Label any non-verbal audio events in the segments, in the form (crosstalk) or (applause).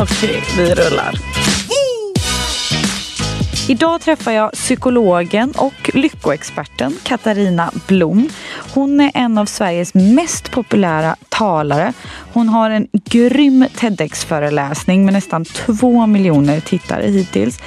Okej, vi rullar. Idag träffar jag psykologen och lyckoexperten Katarina Blom. Hon är en av Sveriges mest populära talare. Hon har en grym TEDx-föreläsning med nästan två miljoner tittare hittills.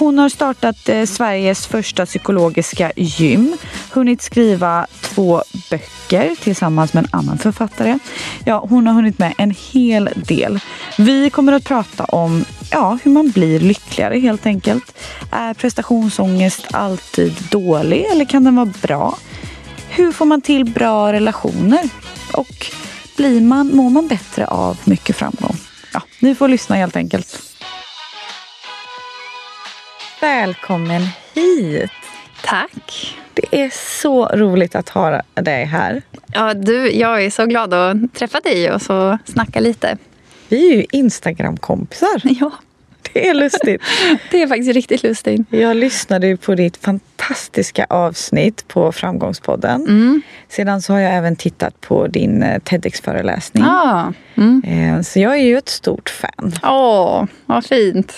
Hon har startat eh, Sveriges första psykologiska gym, hunnit skriva två böcker tillsammans med en annan författare. Ja, hon har hunnit med en hel del. Vi kommer att prata om ja, hur man blir lyckligare helt enkelt. Är prestationsångest alltid dålig eller kan den vara bra? Hur får man till bra relationer? Och blir man, mår man bättre av mycket framgång? Ja, ni får lyssna helt enkelt. Välkommen hit! Tack. Det är så roligt att ha dig här. Ja, du, jag är så glad att träffa dig och så snacka lite. Vi är ju Instagram-kompisar. (laughs) Ja, Det är lustigt. (laughs) det är faktiskt riktigt lustigt. Jag lyssnade på ditt fantastiska avsnitt på Framgångspodden. Mm. Sedan så har jag även tittat på din eh, TEDx-föreläsning. Ja. Mm. Eh, Så jag är ju ett stort fan. Åh, vad fint.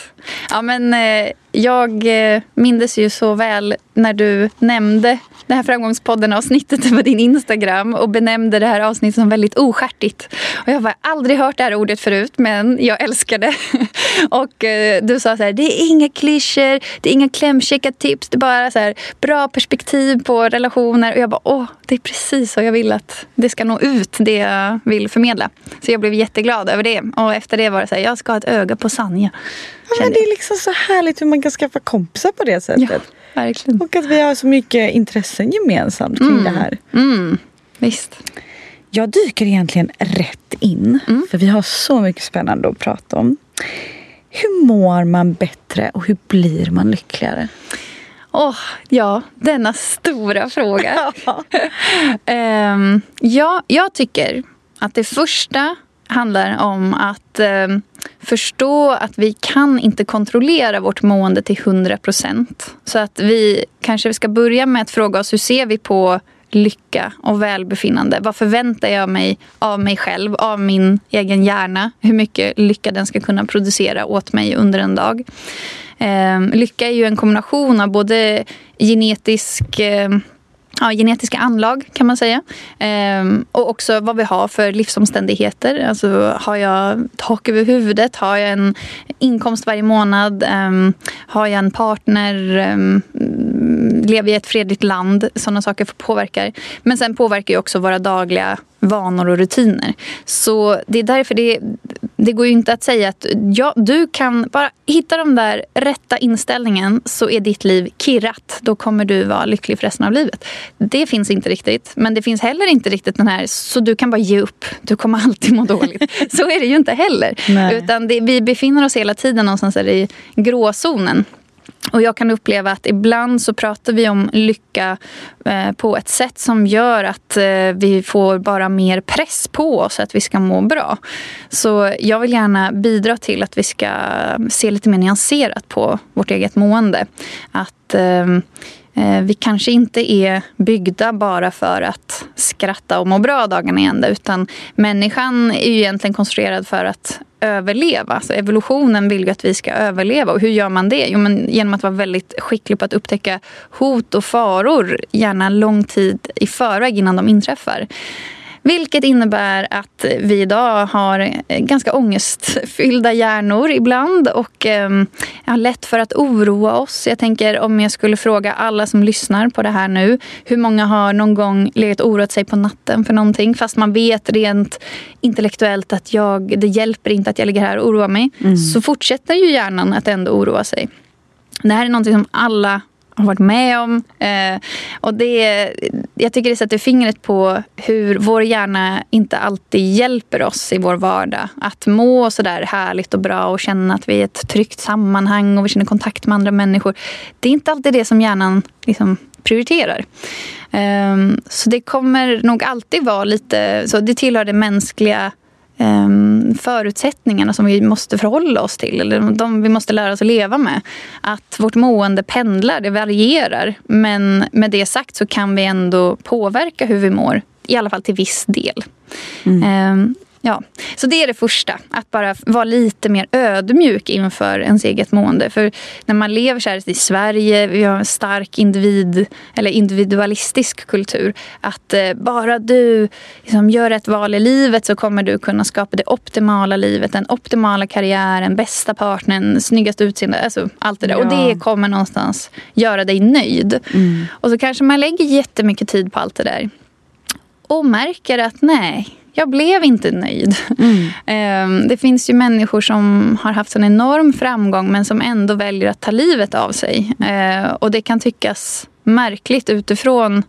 Ja, men eh, jag eh, mindes ju så väl när du nämnde det här Framgångspodden-avsnittet på din Instagram och benämnde det här avsnittet som väldigt oskärtigt. Och jag har aldrig hört det här ordet förut, men jag älskar det. (laughs) Och eh, du sa så här, det är inga klyschor, det är inga klämkäcka tips, det är bara så här, bra perspektiv på relationer. Och jag bara, åh, det är precis så jag vill att det ska nå ut, det jag vill förmedla. Så jag blev jätteglad över det. Och efter det var det så här, jag ska ha ett öga på Sanja. Ja, men det är liksom så härligt hur man kan skaffa kompisar på det sättet. Ja, verkligen. Och att vi har så mycket intressen gemensamt kring det här. Mm, visst. Jag dyker egentligen rätt in. Mm. För vi har så mycket spännande att prata om. Hur mår man bättre och hur blir man lyckligare? Åh, ja, denna stora fråga. (laughs) Ehm, ja, jag tycker att det första handlar om att ehm, förstå att vi kan inte kontrollera vårt mående till 100 procent. Så att vi kanske ska börja med att fråga oss hur ser vi på lycka och välbefinnande. Vad förväntar jag mig av mig själv, av min egen hjärna? Hur mycket lycka den ska kunna producera åt mig under en dag. Eh, lycka är ju en kombination av både genetisk eh, ja, genetiska anlag kan man säga. Ehm, och också vad vi har för livsomständigheter. Alltså, har jag tak över huvudet? Har jag en inkomst varje månad? Ehm, har jag en partner? Ehm, lever i ett fredligt land? Sådana saker påverkar. Men sen påverkar ju också våra dagliga vanor och rutiner. Så det är därför det, det går ju inte att säga att ja, du kan bara hitta de där rätta inställningen så är ditt liv kirrat. Då kommer du vara lycklig för resten av livet. Det finns inte riktigt. Men det finns heller inte riktigt den här så du kan bara ge upp. Du kommer (laughs) alltid må dåligt. så är det ju inte heller. Nej. Utan det, vi befinner oss hela tiden någonstans i gråzonen. Och jag kan uppleva att ibland så pratar vi om lycka eh, på ett sätt som gör att eh, vi får bara mer press på oss att vi ska må bra. Så jag vill gärna bidra till att vi ska se lite mer nyanserat på vårt eget mående. Att eh, eh, Eh, vi kanske inte är byggda bara för att skratta och må bra dagarna i ända utan människan är ju egentligen konstruerad för att överleva. Så evolutionen vill ju att vi ska överleva. Och hur gör man det? Jo, men genom att vara väldigt skicklig på att upptäcka hot och faror, gärna lång tid i förväg innan de inträffar. Vilket innebär att vi idag har eh, ganska ångestfyllda hjärnor ibland och eh, har lätt för att oroa oss. Jag tänker om jag skulle fråga alla som lyssnar på det här nu. Hur många har någon gång legat oroat sig på natten för någonting fast man vet rent intellektuellt att jag, det hjälper inte att jag ligger här och oroar mig. Så fortsätter ju hjärnan att ändå oroa sig. det här är någonting som alla har varit med om. Eh, och det, jag tycker det sätter fingret på hur vår hjärna inte alltid hjälper oss i vår vardag. Att må sådär härligt och bra och känna att vi är i ett tryggt sammanhang och vi känner kontakt med andra människor. Det är inte alltid det som hjärnan liksom prioriterar. Ehm, så det kommer nog alltid vara lite... Så det tillhör det mänskliga förutsättningarna som vi måste förhålla oss till. Eller de vi måste lära oss att leva med. Att vårt mående pendlar, det varierar. Men med det sagt så kan vi ändå påverka hur vi mår. I alla fall till viss del. Mm. Ja, så det är det första. Att bara vara lite mer ödmjuk inför ens eget mående. För när man lever så här i Sverige, vi har en stark individ, eller individualistisk kultur. Att eh, bara du liksom, gör ett val i livet så kommer du kunna skapa det optimala livet. Den optimala karriären, bästa partnern, snyggast utseende. Alltså, allt det där. Ja. Och det kommer någonstans göra dig nöjd. Mm. Och så kanske man lägger jättemycket tid på allt det där. Och märker att nej, jag blev inte nöjd. Mm. Ehm, det finns ju människor som har haft en enorm framgång men som ändå väljer att ta livet av sig. Ehm, och det kan tyckas märkligt utifrån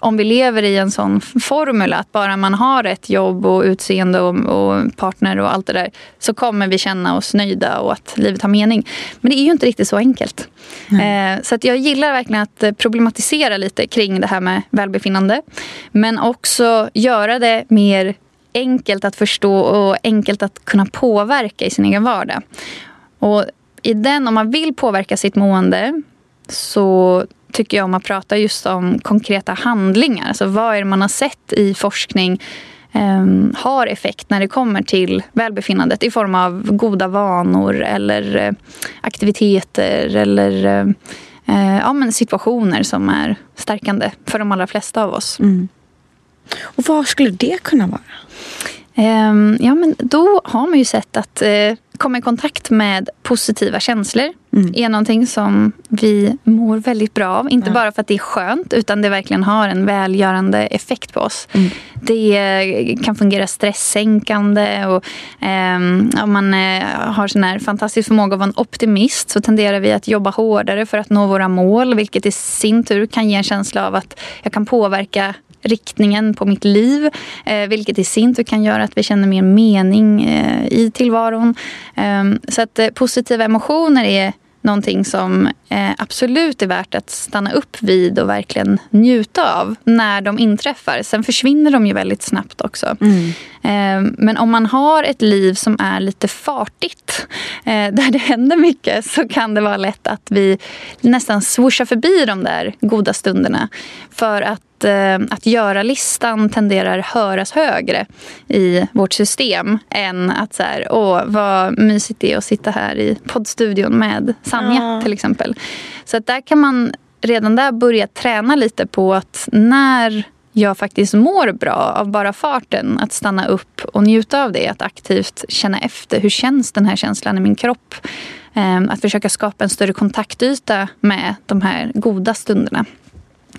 om vi lever i en sån formel att bara man har ett jobb och utseende och, och, partner och allt det där så kommer vi känna oss nöjda och att livet har mening. Men det är ju inte riktigt så enkelt. Eh, så att jag gillar verkligen att problematisera lite kring det här med välbefinnande. Men också göra det mer enkelt att förstå och enkelt att kunna påverka i sin egen vardag. Och i den, om man vill påverka sitt mående så tycker jag om att prata just om konkreta handlingar. Alltså vad är det man har sett i forskning um, har effekt när det kommer till välbefinnandet i form av goda vanor eller eh, aktiviteter eller uh, ja, men situationer som är stärkande för de allra flesta av oss. Mm. Och vad skulle det kunna vara? Um, ja, men då har man ju sett att uh, komma i kontakt med positiva känslor mm. är någonting som vi mår väldigt bra av. Inte ja. bara för att det är skönt utan det verkligen har en välgörande effekt på oss. Mm. Det kan fungera stresssänkande och um, om man uh, har sån här fantastisk förmåga att vara en optimist så tenderar vi att jobba hårdare för att nå våra mål vilket i sin tur kan ge en känsla av att jag kan påverka riktningen på mitt liv. Eh, vilket i sin tur kan göra att vi känner mer mening eh, i tillvaron. Eh, så att eh, positiva emotioner är någonting som eh, absolut är värt att stanna upp vid och verkligen njuta av när de inträffar. Sen försvinner de ju väldigt snabbt också. Mm. Eh, men om man har ett liv som är lite fartigt, eh, (laughs) där det händer mycket så kan det vara lätt att vi nästan swooshar förbi de där goda stunderna. För att att göra-listan tenderar höras högre i vårt system än att så här, åh vad mysigt det är att sitta här i poddstudion med Sanja ja. till exempel. Så att där kan man redan där börja träna lite på att när jag faktiskt mår bra av bara farten. Att stanna upp och njuta av det. Att aktivt känna efter. Hur känns den här känslan i min kropp? Ehm, att försöka skapa en större kontaktyta med de här goda stunderna.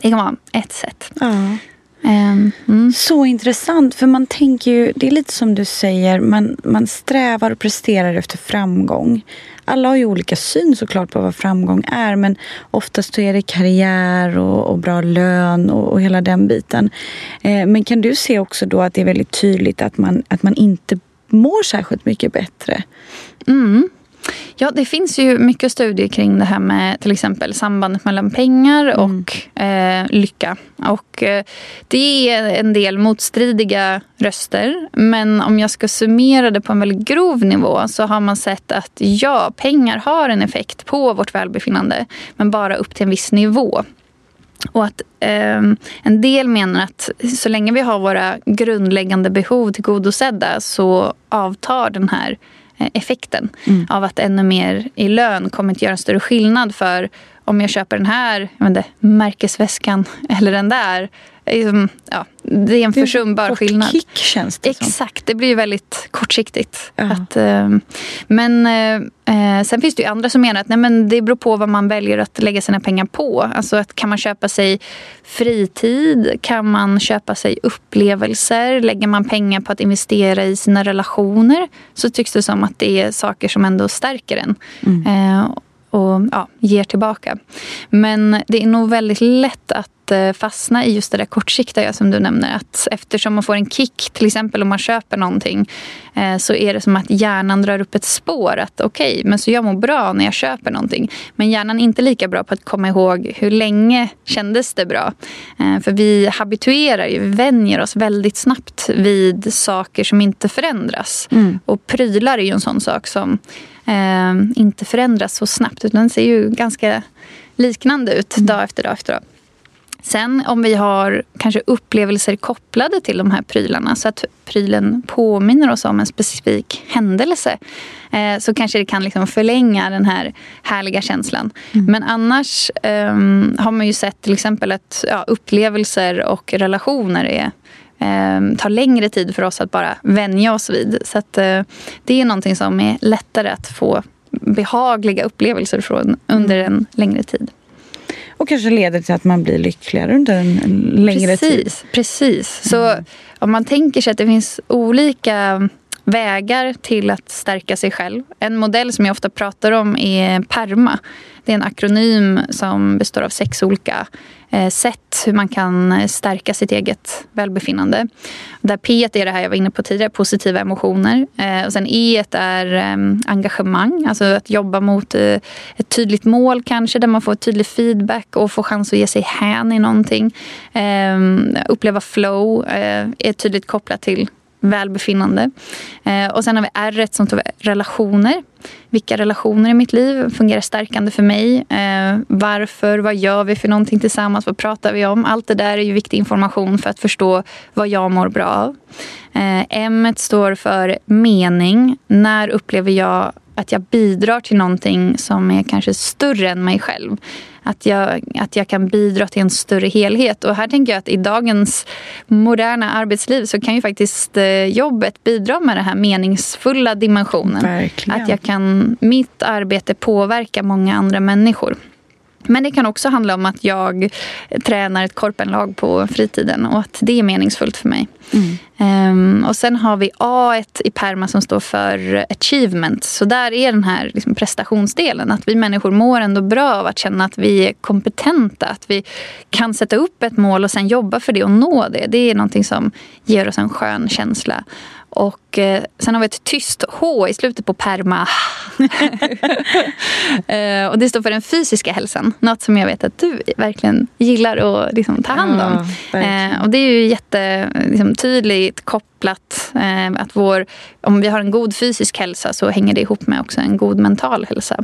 Det kan vara ett sätt. Ja. Um, mm. Så intressant, för man tänker ju, det är lite som du säger, man, man strävar och presterar efter framgång. Alla har ju olika syn såklart på vad framgång är men oftast så är det karriär och, och bra lön och, och, hela den biten. Eh, men kan du se också då att det är väldigt tydligt att man, att man inte mår särskilt mycket bättre? Mm. Ja, det finns ju mycket studier kring det här med till exempel sambandet mellan pengar mm. och eh, lycka. Och eh, det är en del motstridiga röster. Men om jag ska summera det på en väldigt grov nivå så har man sett att ja, pengar har en effekt på vårt välbefinnande. Men bara upp till en viss nivå. Och att eh, en del menar att så länge vi har våra grundläggande behov tillgodosedda så avtar den här effekten mm. av att ännu mer i lön kommer inte göra en större skillnad för om jag köper den här jag inte, märkesväskan eller den där. Liksom, ja, det är en försumbar skillnad. kick känns det som. Exakt, det blir väldigt kortsiktigt. Ja. Att, eh, men eh, sen finns det ju andra som menar att nej, men det beror på vad man väljer att lägga sina pengar på. Alltså att kan man köpa sig fritid? Kan man köpa sig upplevelser? Lägger man pengar på att investera i sina relationer så tycks det som att det är saker som ändå stärker en. Mm. Eh, och ja, ger tillbaka. Men det är nog väldigt lätt att Eh, fastna i just det där kortsiktiga som du nämner. Att eftersom man får en kick, till exempel om man köper någonting, eh, så är det som att hjärnan drar upp ett spår. Att okej, okay, men så jag mår bra när jag köper någonting. Men hjärnan är inte lika bra på att komma ihåg hur länge kändes det bra. Eh, för vi habituerar ju, vi vänjer oss väldigt snabbt vid saker som inte förändras. Mm. Och prylar är ju en sån sak som eh, inte förändras så snabbt. Utan den ser ju ganska liknande ut mm. dag efter dag efter dag. Sen om vi har kanske upplevelser kopplade till de här prylarna så att prylen påminner oss om en specifik händelse eh, så kanske det kan liksom förlänga den här härliga känslan. Mm. Men annars eh, har man ju sett till exempel att ja, upplevelser och relationer är eh, tar längre tid för oss att bara vänja oss vid. Så att, eh, det är någonting som är lättare att få behagliga upplevelser från under mm. en längre tid. Och kanske leder till att man blir lyckligare under en, längre precis, tid. Precis. Så mm. om man tänker sig att det finns olika vägar till att stärka sig själv. En modell som jag ofta pratar om är PERMA. Det är en akronym som består av sex olika eh, sätt hur man kan stärka sitt eget välbefinnande. Där P är det här jag var inne på tidigare, positiva emotioner. Eh, och sen E är ehm, engagemang, alltså att jobba mot eh, ett tydligt mål kanske där man får tydlig feedback och får chans att ge sig hän i någonting. Ehm, uppleva flow är tydligt kopplat till välbefinnande. Eh, och sen har vi R som står för relationer. Vilka relationer i mitt liv fungerar stärkande för mig? Eh, varför? Vad gör vi för någonting tillsammans? Vad pratar vi om? Allt det där är ju viktig information för att förstå vad jag mår bra av. Eh, M står för mening. När upplever jag att jag bidrar till någonting som är kanske större än mig själv. Att jag, att jag kan bidra till en större helhet. Och här tänker jag att i dagens moderna arbetsliv så kan ju faktiskt eh, jobbet bidra med den här meningsfulla dimensionen. Verkligen. Att jag kan, mitt arbete påverka många andra människor. Men det kan också handla om att jag tränar ett korpenlag på fritiden och att det är meningsfullt för mig. Mm. Um, och sen har vi A i PERMA som står för achievement. Så där är den här liksom prestationsdelen. Att vi människor mår ändå bra av att känna att vi är kompetenta. Att vi kan sätta upp ett mål och sen jobba för det och nå det. Det är någonting som ger oss en skön känsla. Och eh, sen har vi ett tyst H i slutet på perma. (laughs) eh, och det står för den fysiska hälsan. Något som jag vet att du verkligen gillar att liksom, ta hand om. Ja, eh, och det är ju jättetydligt liksom, kopplat. Att vår, om vi har en god fysisk hälsa så hänger det ihop med också en god mental hälsa.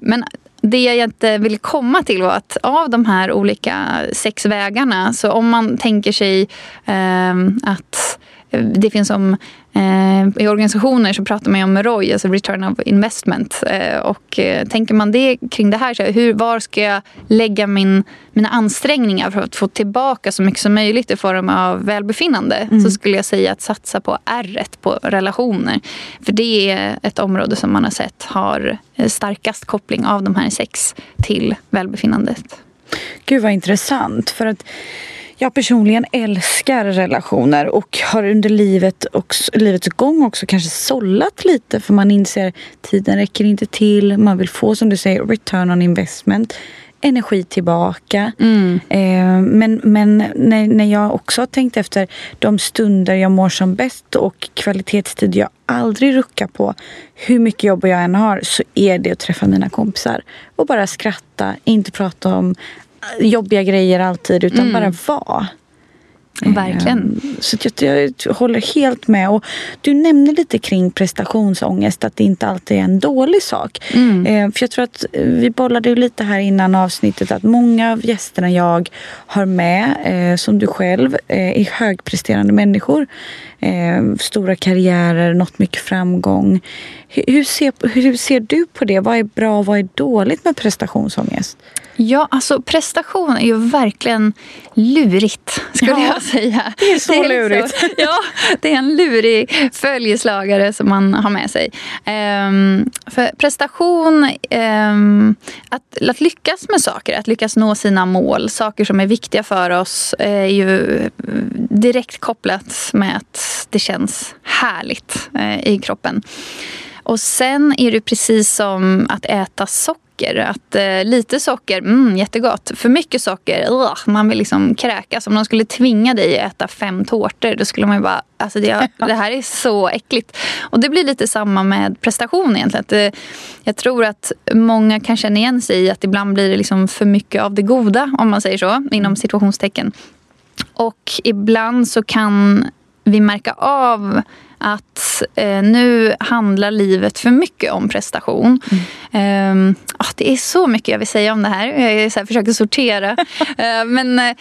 Men det jag inte ville komma till var att av de här olika sex vägarna, så om man tänker sig att det finns som eh, i organisationer så pratar man om ROI, alltså return of investment. Eh, och eh, tänker man det kring det här, så hur, var ska jag lägga min, mina ansträngningar för att få tillbaka så mycket som möjligt i form av välbefinnande? Mm. Så skulle jag säga att satsa på R på relationer. För det är ett område som man har sett har starkast koppling av de här sex till välbefinnandet. Gud vad intressant. För att jag personligen älskar relationer och har under livet också, livets gång också kanske sållat lite för man inser tiden räcker inte till. Man vill få, som du säger, return on investment energi tillbaka. Mm. Eh, men men när, när jag också har tänkt efter de stunder jag mår som bäst och kvalitetstid jag aldrig ruckar på hur mycket jobb jag än har så är det att träffa mina kompisar och bara skratta, inte prata om jobbiga grejer alltid utan mm. bara vara. Verkligen. Ehm, så jag, jag, håller helt med. Och du nämner lite kring prestationsångest, att det inte alltid är en dålig sak. Mm. Ehm, för jag tror att vi bollade lite här innan avsnittet att många av gästerna jag har med, eh, som du själv, eh, är högpresterande människor. Ehm, stora karriärer, nått mycket framgång. Hur ser, hur ser du på det? Vad är bra och vad är dåligt med prestationsångest? Ja, alltså prestation är ju verkligen lurigt, skulle ja, jag säga. Det är så det är lurigt. Liksom, (laughs) ja, det är en lurig följeslagare som man har med sig. Um, för prestation, um, att, att lyckas med saker, att lyckas nå sina mål, saker som är viktiga för oss är ju direkt kopplat med att det känns härligt uh, i kroppen. Och sen är det precis som att äta socker. Att, eh, lite socker, mm, jättegott. För mycket socker, ugh, man vill liksom kräkas. Om de skulle tvinga dig att äta fem tårtor då skulle man ju bara, alltså det, (laughs) det här är så äckligt. Och det blir lite samma med prestation egentligen. Att, eh, jag tror att många kan känna igen sig i att ibland blir det liksom för mycket av det goda, om man säger så, inom situationstecken. Och ibland så kan vi märka av att eh, nu handlar livet för mycket om prestation. Mm. Eh, oh, det är så mycket jag vill säga om det här. Jag så här, försöker sortera. (laughs) eh, men, eh,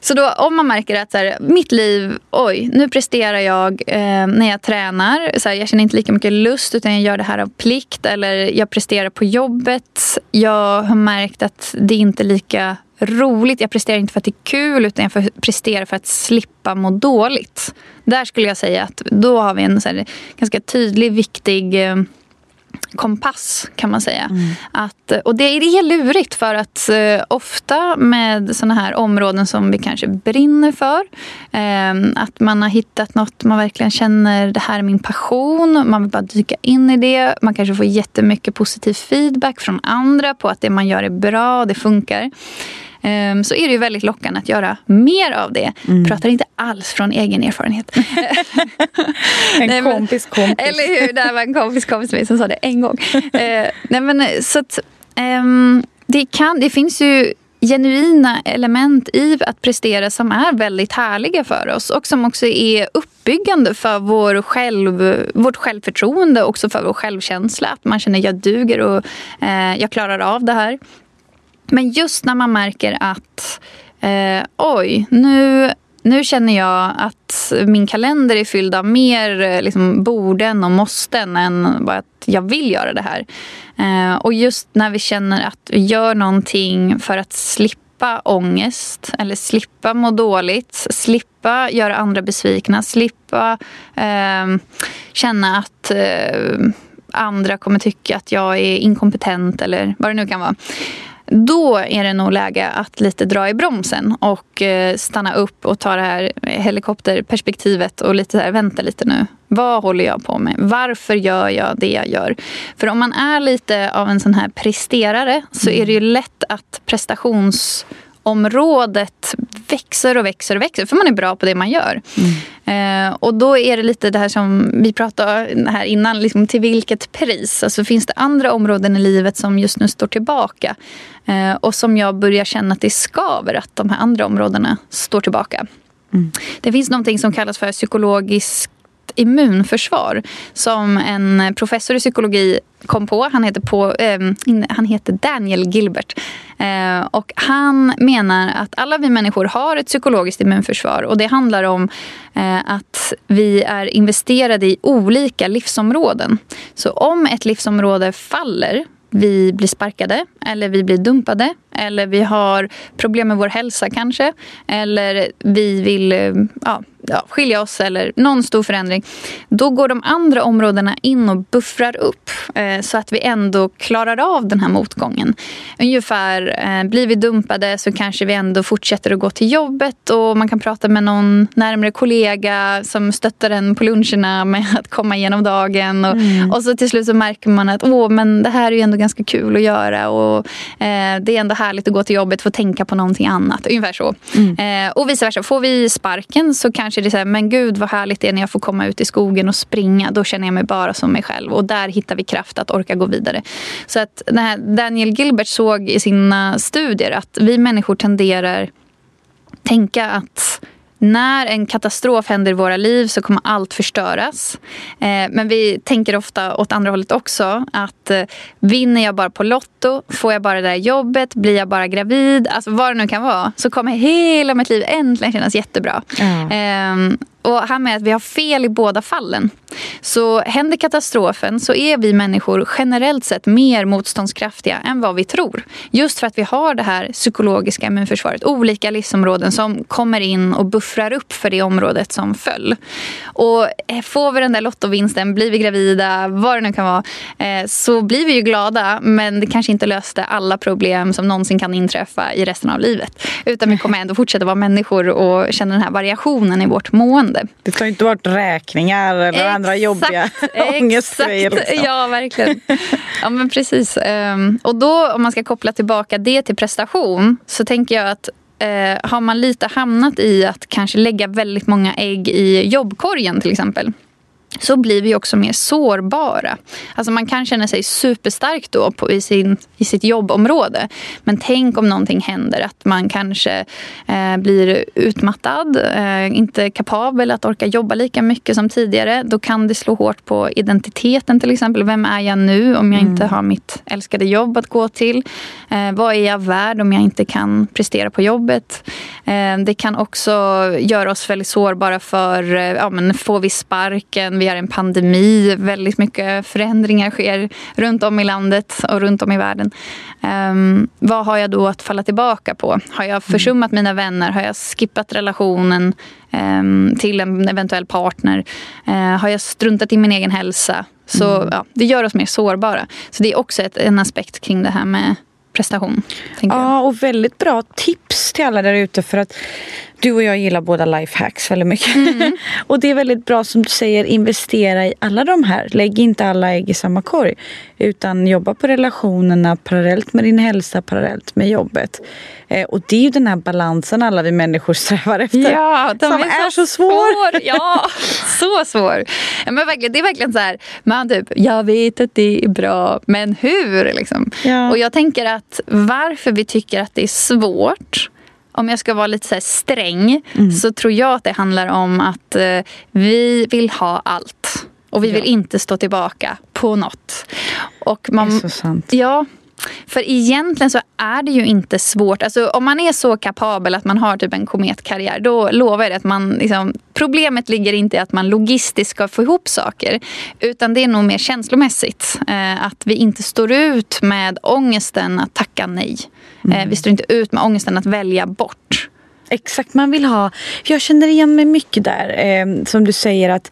så då, om man märker att så här, mitt liv, oj, nu presterar jag eh, när jag tränar. Så här, jag känner inte lika mycket lust utan jag gör det här av plikt. Eller jag presterar på jobbet. Jag har märkt att det inte är lika roligt. Jag presterar inte för att det är kul utan jag presterar för att slippa må dåligt. Där skulle jag säga att då har vi en här, ganska tydlig, viktig eh, kompass kan man säga. Mm. Att, och det, är lurigt för att eh, ofta med såna här områden som vi kanske brinner för. Eh, att man har hittat något man verkligen känner, det här är min passion. Man vill bara dyka in i det. Man kanske får jättemycket positiv feedback från andra på att det man gör är bra, och det funkar. Ehm, så är det ju väldigt lockande att göra mer av det. Mm. Pratar inte alls från egen erfarenhet. (laughs) en nej, kompis kompis. Eller hur, det var en kompis kompis med som sa det en gång. uh, (laughs) nej, men, så att, um, det, kan, det finns ju genuina element i att prestera som är väldigt härliga för oss och som också är uppbyggande för vår själv, vårt självförtroende och också för vår självkänsla. Att man känner att jag duger och eh, jag klarar av det här. Men just när man märker att eh, oj, nu, nu känner jag att min kalender är fylld av mer eh, liksom, borden och måsten än bara att jag vill göra det här. Eh, och just när vi känner att vi gör någonting för att slippa ångest eller slippa må dåligt, slippa göra andra besvikna, slippa eh, känna att eh, andra kommer tycka att jag är inkompetent eller vad det nu kan vara. Då är det nog läge att lite dra i bromsen och eh, stanna upp och ta det här helikopterperspektivet och lite här, vänta lite nu. Vad håller jag på med? Varför gör jag det jag gör? För om man är lite av en sån här presterare så är det ju lätt att prestations området växer och växer och växer. För man är bra på det man gör. Mm. Eh, och då är det lite det här som vi pratade här innan. Liksom, till vilket pris? Alltså, finns det andra områden i livet som just nu står tillbaka? Eh, och som jag börjar känna att det skaver att de här andra områdena står tillbaka. Mm. Det finns någonting som kallas för psykologisk immunförsvar som en professor i psykologi kom på. Han heter, på, eh, han heter Daniel Gilbert. Eh, och han menar att alla vi människor har ett psykologiskt immunförsvar. Och Det handlar om eh, att vi är investerade i olika livsområden. Så om ett livsområde faller vi blir sparkade eller vi blir dumpade eller vi har problem med vår hälsa kanske eller vi vill eh, ja, ja, skilja oss eller någon stor förändring. Då går de andra områdena in och buffrar upp eh, så att vi ändå klarar av den här motgången. Ungefär eh, blir vi dumpade så kanske vi ändå fortsätter att gå till jobbet och man kan prata med någon närmre kollega som stöttar en på luncherna med att komma igenom dagen. Och, mm. och så till slut så märker man att Åh, men det här är ju ändå ganska kul att göra och eh, det är ändå härligt att gå till jobbet och få tänka på någonting annat. Ungefär så. Mm. Eh, och vice versa. Får vi sparken så kanske det är så här, men gud vad härligt det är när jag får komma ut i skogen och springa. Då känner jag mig bara som mig själv. Och där hittar vi kraft att orka gå vidare. Så att Daniel Gilbert såg i sina studier att vi människor tenderar tänka att när en katastrof händer i våra liv så kommer allt förstöras. Eh, men vi tänker ofta åt andra hållet också. Att eh, vinner jag bara på Lotto, får jag bara det där jobbet, blir jag bara gravid, alltså vad det nu kan vara, så kommer hela mitt liv äntligen kännas jättebra. Mm. Och här med att vi har fel i båda fallen. Så händer katastrofen så är vi människor generellt sett mer motståndskraftiga än vad vi tror. Just för att vi har det här psykologiska immunförsvaret. Olika livsområden som kommer in och buffrar upp för det området som föll. Och eh, får vi den där lottovinsten, blir vi gravida, vad det nu kan vara, eh, så blir vi ju glada. Men det kanske inte löste alla problem som någonsin kan inträffa i resten av livet. Utan vi kommer ändå fortsätta vara människor och känna den här variationen i vårt mående beteende. Det tar inte bort räkningar eller exakt, andra jobbiga (laughs) ångestgrejer. Liksom. Ja, verkligen. Ja, men precis. Ehm, och då om man ska koppla tillbaka det till prestation så tänker jag att eh, har man lite hamnat i att kanske lägga väldigt många ägg i jobbkorgen till exempel så blir vi också mer sårbara. Alltså man kan känna sig superstark då på, i, sin, i sitt jobbområde. Men tänk om någonting händer, att man kanske eh, blir utmattad, eh, inte kapabel att orka jobba lika mycket som tidigare. Då kan det slå hårt på identiteten till exempel. Vem är jag nu om jag mm. inte har mitt älskade jobb att gå till? Eh, vad är jag värd om jag inte kan prestera på jobbet? Eh, det kan också göra oss väldigt sårbara för, eh, ja men får vi sparken? Vi har en pandemi. Väldigt mycket förändringar sker runt om i landet och runt om i världen. Um, vad har jag då att falla tillbaka på? Har jag mm. försummat mina vänner? Har jag skippat relationen um, till en eventuell partner? Uh, har jag struntat i min egen hälsa? Så mm. ja, det gör oss mer sårbara. Så det är också ett, en aspekt kring det här med prestation. Ja, och väldigt bra tips till alla där ute för att du och jag gillar båda lifehacks väldigt mycket. Mm. (laughs) och det är väldigt bra som du säger, investera i alla de här. Lägg inte alla ägg i samma korg. Utan jobba på relationerna parallellt med din hälsa, parallellt med jobbet. Eh, och det är ju den här balansen alla vi människor strävar efter. Ja, som är, är så, så svår. svår. Ja, (laughs) så svår. Ja, men verkligen, det är verkligen så här, man typ, jag vet att det är bra, men hur? Liksom. Ja. Och jag tänker att varför vi tycker att det är svårt om jag ska vara lite så sträng mm. så tror jag att det handlar om att eh, vi vill ha allt. Och vi ja. vill inte stå tillbaka på något. Och man, det är så sant. Ja, för egentligen så är det ju inte svårt. Alltså, om man är så kapabel att man har typ en kometkarriär då lovar jag att man... Liksom, problemet ligger inte i att man logistiskt ska få ihop saker. Utan det är nog mer känslomässigt. Eh, att vi inte står ut med ångesten att tacka nej. Mm. vi står inte ut med ångesten att välja bort. Exakt, man vill ha... Jag känner igen mig mycket där. Eh, som du säger att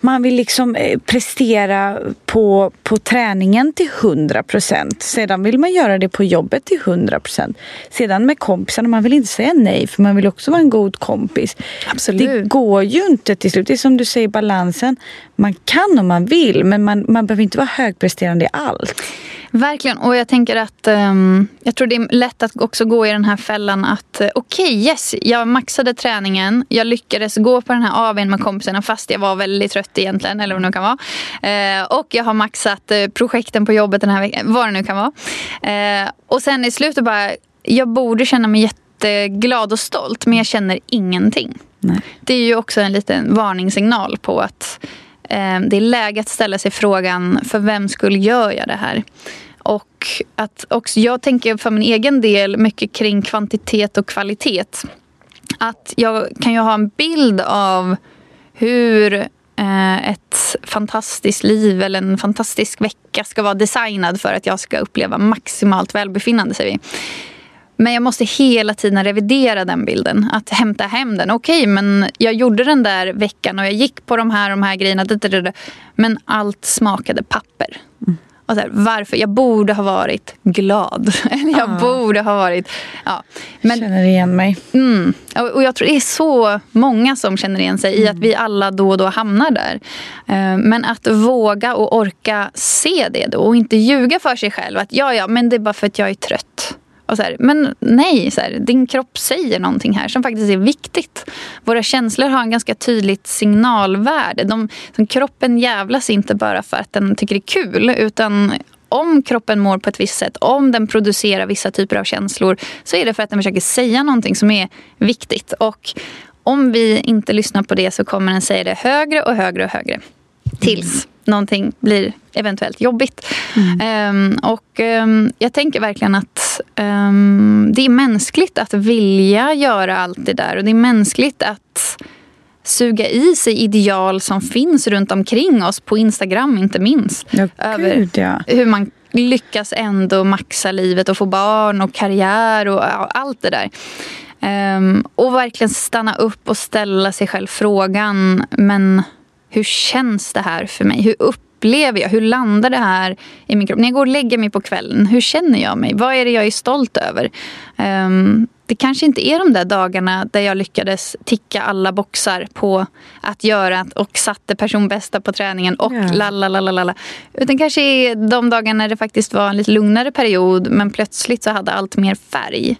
man vill liksom eh, prestera på, på träningen till 100 procent. Sedan vill man göra det på jobbet till 100 procent. Sedan med kompisarna, man vill inte säga nej för man vill också vara en god kompis. Absolut. Det går ju inte till slut. Det är som du säger, balansen. Man kan om man vill men man, man behöver inte vara högpresterande i allt. Verkligen. Och jag tänker att um, jag tror det är lätt att också gå i den här fällan att uh, okej, okay, yes, jag maxade träningen. Jag lyckades gå på den här AWn med kompisarna fast jag var väldigt trött egentligen, eller vad det nu kan vara. Uh, och jag har maxat uh, projekten på jobbet den här veckan, vad det nu kan vara. och sen i slutet bara, jag borde känna mig jätteglad och stolt men jag känner ingenting. Nej. Det är ju också en liten varningssignal på att Eh, Ehm, det är läge att ställa sig frågan för vem skulle gör jag det här? Och att också, jag tänker för min egen del mycket kring kvantitet och kvalitet. Att jag kan ju ha en bild av hur eh, ett fantastiskt liv eller en fantastisk vecka ska vara designad för att jag ska uppleva maximalt välbefinnande. Säger vi. Men jag måste hela tiden revidera den bilden. Att hämta hem den. Okej, okay, men jag gjorde den där veckan och jag gick på de här, de här grejerna. Men allt smakade papper. Mm. Och så här, varför? Jag borde ha varit glad. (laughs) jag ah. borde ha varit... Ja. Men, känner igen mig. Mm, och jag tror det är så många som känner igen sig mm. i att vi alla då och då hamnar där. Eh, men att våga och orka se det då och inte ljuga för sig själv. Att ja, ja, men det är bara för att jag är trött. Och så här, men nej, så här, din kropp säger någonting här som faktiskt är viktigt. Våra känslor har en ganska tydligt signalvärde. De, som kroppen jävlas inte bara för att den tycker det är kul utan om kroppen mår på ett visst sätt, om den producerar vissa typer av känslor så är det för att den försöker säga någonting som är viktigt. Och om vi inte lyssnar på det så kommer den säga det högre och högre och högre. Tills någonting blir eventuellt jobbigt. Mm. Um, och um, jag tänker verkligen att um, det är mänskligt att vilja göra allt det där. Och det är mänskligt att suga i sig ideal som finns runt omkring oss, på Instagram inte minst. Ja, över Gud, ja. hur man lyckas ändå maxa livet och få barn och karriär och, allt det där. Och verkligen stanna upp och ställa sig själv frågan, men hur känns det här för mig? Hur upplever jag? Hur landar det här i min kropp? När jag går och lägger mig på kvällen, hur känner jag mig? Vad är det jag är stolt över? Um, det kanske inte är de där dagarna där jag lyckades ticka alla boxar på att göra och satte personbästa på träningen och ja. la Utan kanske är de dagarna när det faktiskt var en lite lugnare period men plötsligt så hade allt mer färg.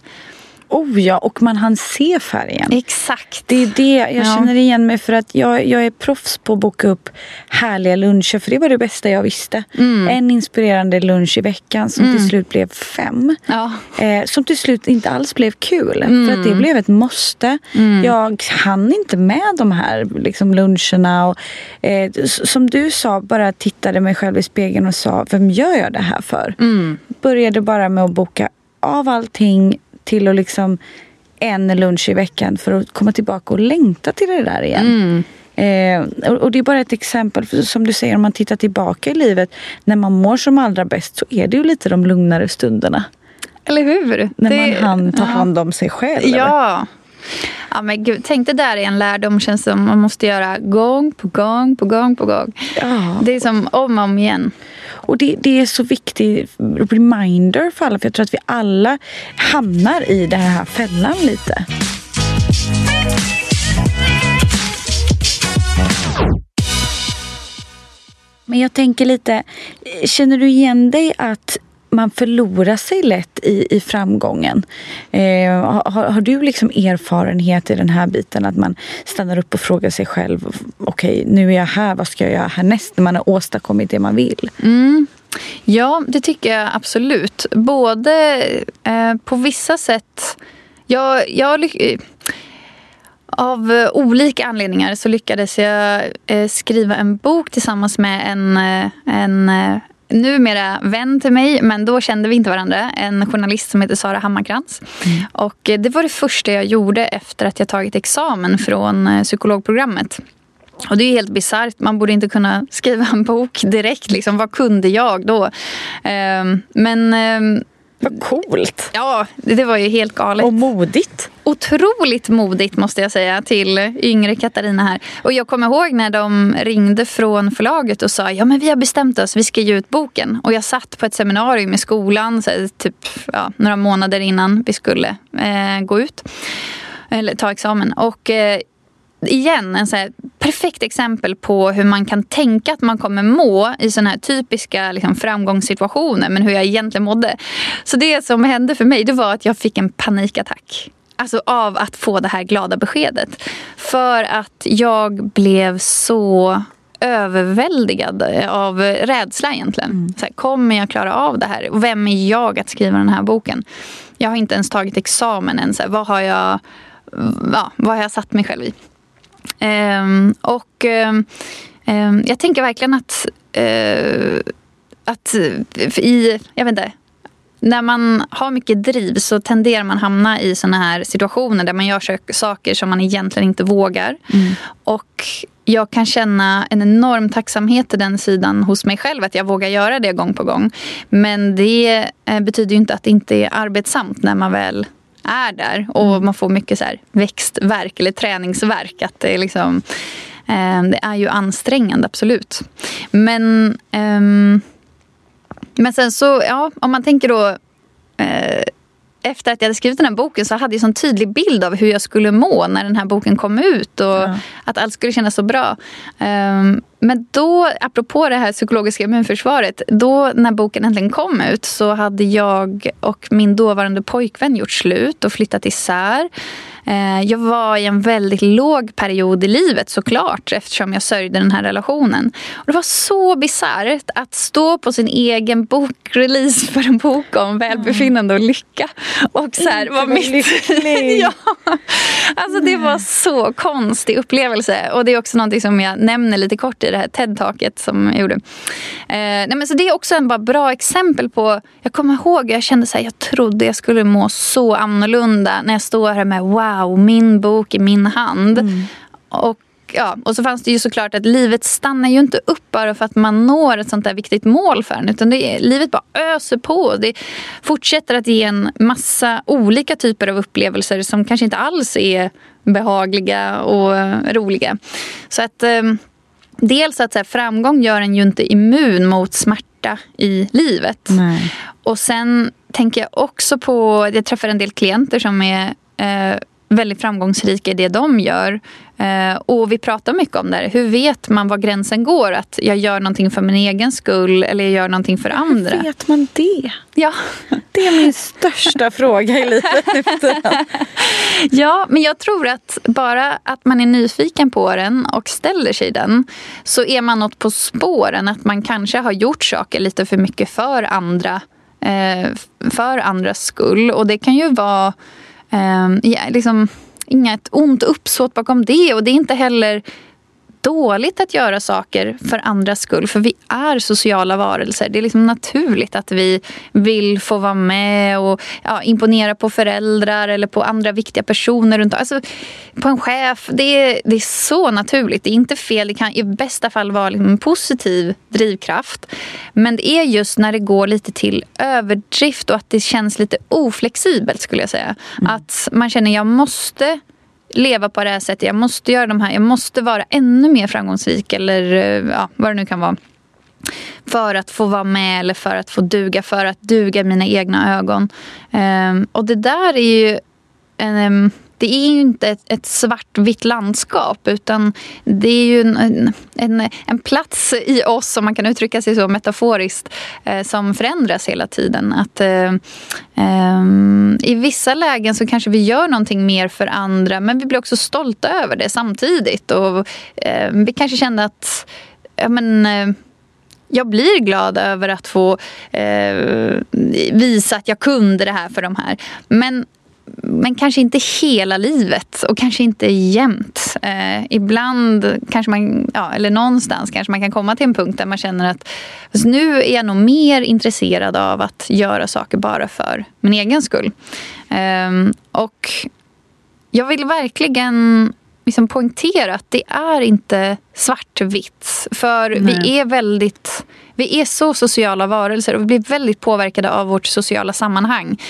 Oh ja, och man hann se färgen. Exakt. Det är det jag ja. känner igen mig för att jag, jag är proffs på att boka upp härliga luncher för det var det bästa jag visste. Mm. En inspirerande lunch i veckan som mm. till slut blev fem. Ja. Eh, som till slut inte alls blev kul mm. för att det blev ett måste. Mm. Jag hann inte med de här liksom, luncherna. Och, eh, som du sa, bara tittade mig själv i spegeln och sa, vem gör jag det här för? Mm. Började bara med att boka av allting till att liksom en lunch i veckan för att komma tillbaka och längta till det där igen. Mm. Eh, och det är bara ett exempel. För som du säger, om man tittar tillbaka i livet. När man mår som allra bäst så är det ju lite de lugnare stunderna. Eller hur? När det, man hann ta hand om sig själv. Ja. Ja, men gud, tänk det där är en lärdom känns som man måste göra gång på gång på gång på gång. Ja. Det är som om och om igen. Och det, det är så viktig reminder för alla. För jag tror att vi alla hamnar i den här fällan lite. Men jag tänker lite, känner du igen dig att man förlorar sig lätt i, i framgången. Eh, har, har, du liksom erfarenhet i den här biten att man stannar upp och frågar sig själv okej, okay, nu är jag här, vad ska jag göra härnäst när man har åstadkommit det man vill? Mm. Ja, det tycker jag absolut. Både eh, på vissa sätt... Jag, jag, eh, av olika anledningar så lyckades jag eh, skriva en bok tillsammans med en, eh, en eh, numera vän till mig, men då kände vi inte varandra. En journalist som heter Sara Hammarkrans. Mm. Och det var det första jag gjorde efter att jag tagit examen från eh, psykologprogrammet. Och det är helt bisarrt. Man borde inte kunna skriva en bok direkt. Liksom. Vad kunde jag då? Ehm, men ehm, vad coolt! Ja, det var ju helt galet. Och modigt. Otroligt modigt måste jag säga till yngre Katarina här. Och jag kommer ihåg när de ringde från förlaget och sa ja men vi har bestämt oss, vi ska ge ut boken. Och jag satt på ett seminarium i skolan så typ ja, några månader innan vi skulle eh, gå ut. Eller ta examen. Och eh, igen, en så perfekt exempel på hur man kan tänka att man kommer må i sådana här typiska liksom, framgångssituationer men hur jag egentligen mådde. Så det som hände för mig det var att jag fick en panikattack. Alltså av att få det här glada beskedet. För att jag blev så överväldigad av rädsla egentligen. Mm. Så här, kommer jag klara av det här? Vem är jag att skriva den här boken? Jag har inte ens tagit examen än. Så här, vad, har jag, ja, vad har jag satt mig själv i? Um, och um, jag tänker verkligen att, uh, att i, jag vet inte, när man har mycket driv så tenderar man hamna i såna här situationer där man gör saker som man egentligen inte vågar. Mm. Och jag kan känna en enorm tacksamhet till den sidan hos mig själv att jag vågar göra det gång på gång. Men det eh, betyder ju inte att det inte är arbetsamt när man väl är där. Och mm. man får mycket så här växtverk eller träningsverk. Att det, är liksom, eh, det är ju ansträngande, absolut. Men, eh, men sen så, ja, om man tänker då eh, efter att jag hade skrivit den här boken så hade jag en tydlig bild av hur jag skulle må när den här boken kom ut och ja. att allt skulle kännas så bra. Um, men då, apropå det här psykologiska immunförsvaret, då när boken äntligen kom ut så hade jag och min dåvarande pojkvän gjort slut och flyttat isär. Eh, jag var i en väldigt låg period i livet såklart eftersom jag sörjde den här relationen. Och det var så bisarrt att stå på sin egen bokrelease för en bok om välbefinnande och lycka. Och så här, var mitt... (laughs) ja. Alltså det var så konstig upplevelse. Och det är också något som jag nämner lite kort i det här TED-taket som jag gjorde. Eh, nej men så det är också en bara bra exempel på... Jag kommer ihåg, jag kände så här, jag trodde jag skulle må så annorlunda när jag står här med wow wow, min bok i min hand. Mm. Och ja, och så fanns det ju såklart att livet stannar ju inte upp bara för att man når ett sånt där viktigt mål för en. Utan det är, livet bara öser på. Det fortsätter att ge en massa olika typer av upplevelser som kanske inte alls är behagliga och roliga. Så att eh, dels att så här, framgång gör en ju inte immun mot smärta i livet. Nej. Och sen tänker jag också på, jag träffar en del klienter som är eh, väldigt framgångsrika i det de gör. Eh, och vi pratar mycket om det Hur vet man var gränsen går? Att jag gör någonting för min egen skull eller jag gör någonting för andra. Hur vet man det? Ja. (laughs) Det är min största (laughs) fråga i livet nu Ja, men jag tror att bara att man är nyfiken på den och ställer sig den så är man något på spåren. Att man kanske har gjort saker lite för mycket för andra eh, för andras skull. Och det kan ju vara Eh, liksom, inget ont uppsåt bakom det. Och det är inte heller dåligt att göra saker för andras skull. För vi är sociala varelser. Det är liksom naturligt att vi vill få vara med och ja, imponera på föräldrar eller på andra viktiga personer runt alltså, På en chef. Det är, det är så naturligt. Det är inte fel. Det kan i bästa fall vara liksom en positiv drivkraft. Men det är just när det går lite till överdrift och att det känns lite oflexibelt skulle jag säga. Mm. Att man känner jag måste leva på det här sättet. Jag måste göra de här. Jag måste vara ännu mer framgångsrik eller eh, ja, vad det nu kan vara. För att få vara med eller för att få duga, för att duga mina egna ögon. Um, och det där är ju Um, det är ju inte ett, ett svartvitt landskap utan det är ju en, en, en, plats i oss, om man kan uttrycka sig så metaforiskt, eh, som förändras hela tiden. Att, eh, eh, I vissa lägen så kanske vi gör någonting mer för andra men vi blir också stolta över det samtidigt. Och, eh, vi kanske kände att ja, men, eh, jag blir glad över att få eh, visa att jag kunde det här för de här. Men men kanske inte hela livet och kanske inte jämt. Eh, ibland kanske man, ja, eller någonstans kanske man kan komma till en punkt där man känner att alltså nu är jag nog mer intresserad av att göra saker bara för min egen skull. Eh, och jag vill verkligen liksom poängtera att det är inte svartvitt. För Nej. vi är väldigt vi är så sociala varelser och vi blir väldigt påverkade av vårt sociala sammanhang.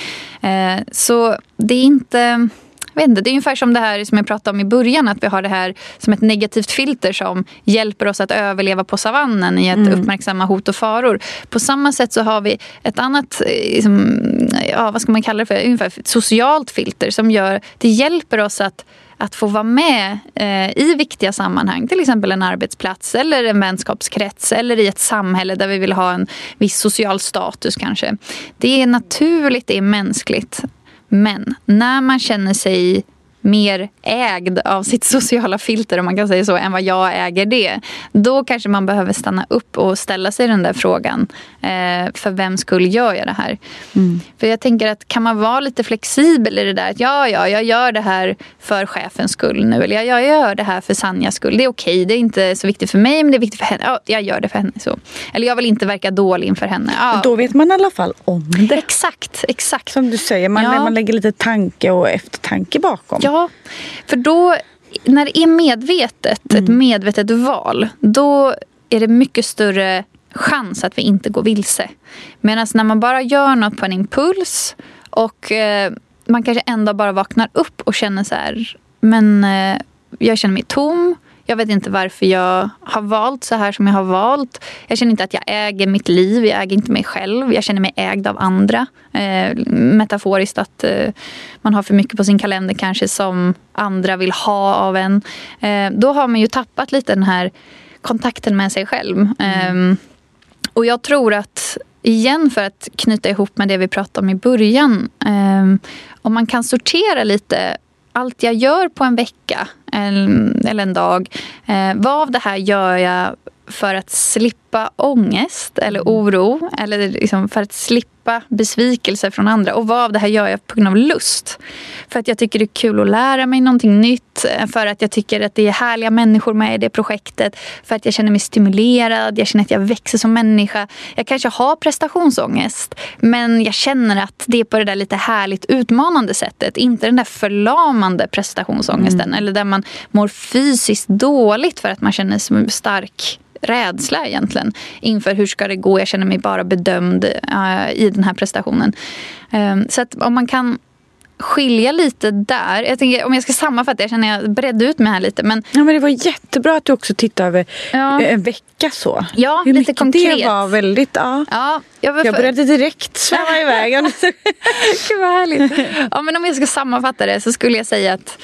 Eh, så det är inte... Jag vet inte, det är ungefär som det här som jag pratade om i början. Att vi har det här som ett negativt filter som hjälper oss att överleva på savannen i att mm. uppmärksamma hot och faror. På samma sätt så har vi ett annat, eh, liksom, ja, vad ska man kalla det för, ungefär ett socialt filter som gör, det hjälper oss att att få vara med eh, i viktiga sammanhang. Till exempel en arbetsplats eller en vänskapskrets eller i ett samhälle där vi vill ha en viss social status kanske. Det är naturligt, det är mänskligt. Men när man känner sig mer ägd av sitt (laughs) sociala filter om man kan säga så, än vad jag äger det. Då kanske man behöver stanna upp och ställa sig den där frågan. Eh, för vem skull gör jag det här? Mm. För jag tänker att kan man vara lite flexibel i det där? Att ja, ja, jag gör det här för chefens skull nu. Eller jag gör det här för Sanjas skull. Det är okej, det är inte så viktigt för mig men det är viktigt för henne. Ja, jag gör det för henne. så. Eller jag vill inte verka dålig inför henne. Ja. Då vet man i alla fall om det. Exakt, exakt. Som du säger, man, ja. man lägger lite tanke och eftertanke bakom. Ja, Ja, för då när det är medvetet, mm. ett medvetet val, då är det mycket större chans att vi inte går vilse. Medan när man bara gör något på en impuls och eh, man kanske ändå bara vaknar upp och känner så här, men eh, jag känner mig tom. Jag vet inte varför jag har valt så här som jag har valt. Jag känner inte att jag äger mitt liv. Jag äger inte mig själv. Jag känner mig ägd av andra. Eh, metaforiskt att eh, man har för mycket på sin kalender kanske som andra vill ha av en. Eh, då har man ju tappat lite den här kontakten med sig själv. Mm. och jag tror att igen för att knyta ihop med det vi pratade om i början. Eh, om man kan sortera lite allt jag gör på en vecka eller en dag. Eh, vad av det här gör jag för att slippa ångest eller mm. oro eller liksom för att slippa besvikelse från andra. Och vad av det här gör jag på grund av lust. För att jag tycker det är kul att lära mig någonting nytt. För att jag tycker att det är härliga människor med i det projektet. För att jag känner mig stimulerad. Jag känner att jag växer som människa. Jag kanske har prestationsångest. Men jag känner att det är på det där lite härligt utmanande sättet. Inte den där förlamande prestationsångesten. Mm. Eller där man mår fysiskt dåligt för att man känner sig stark rädsla egentligen inför hur ska det gå. Jag känner mig bara bedömd uh, i den här prestationen. Um, så att om man kan skilja lite där. Jag tänker, om jag ska sammanfatta, jag känner jag bredde ut mig här lite. Men, ja, men det var jättebra att du också tittade över ja. en vecka så. Ja, Hur lite konkret. Det var väldigt, ja. ja jag, var jag började direkt sväva iväg. (laughs) Gud vad härligt. Ja, men om jag ska sammanfatta det så skulle jag säga att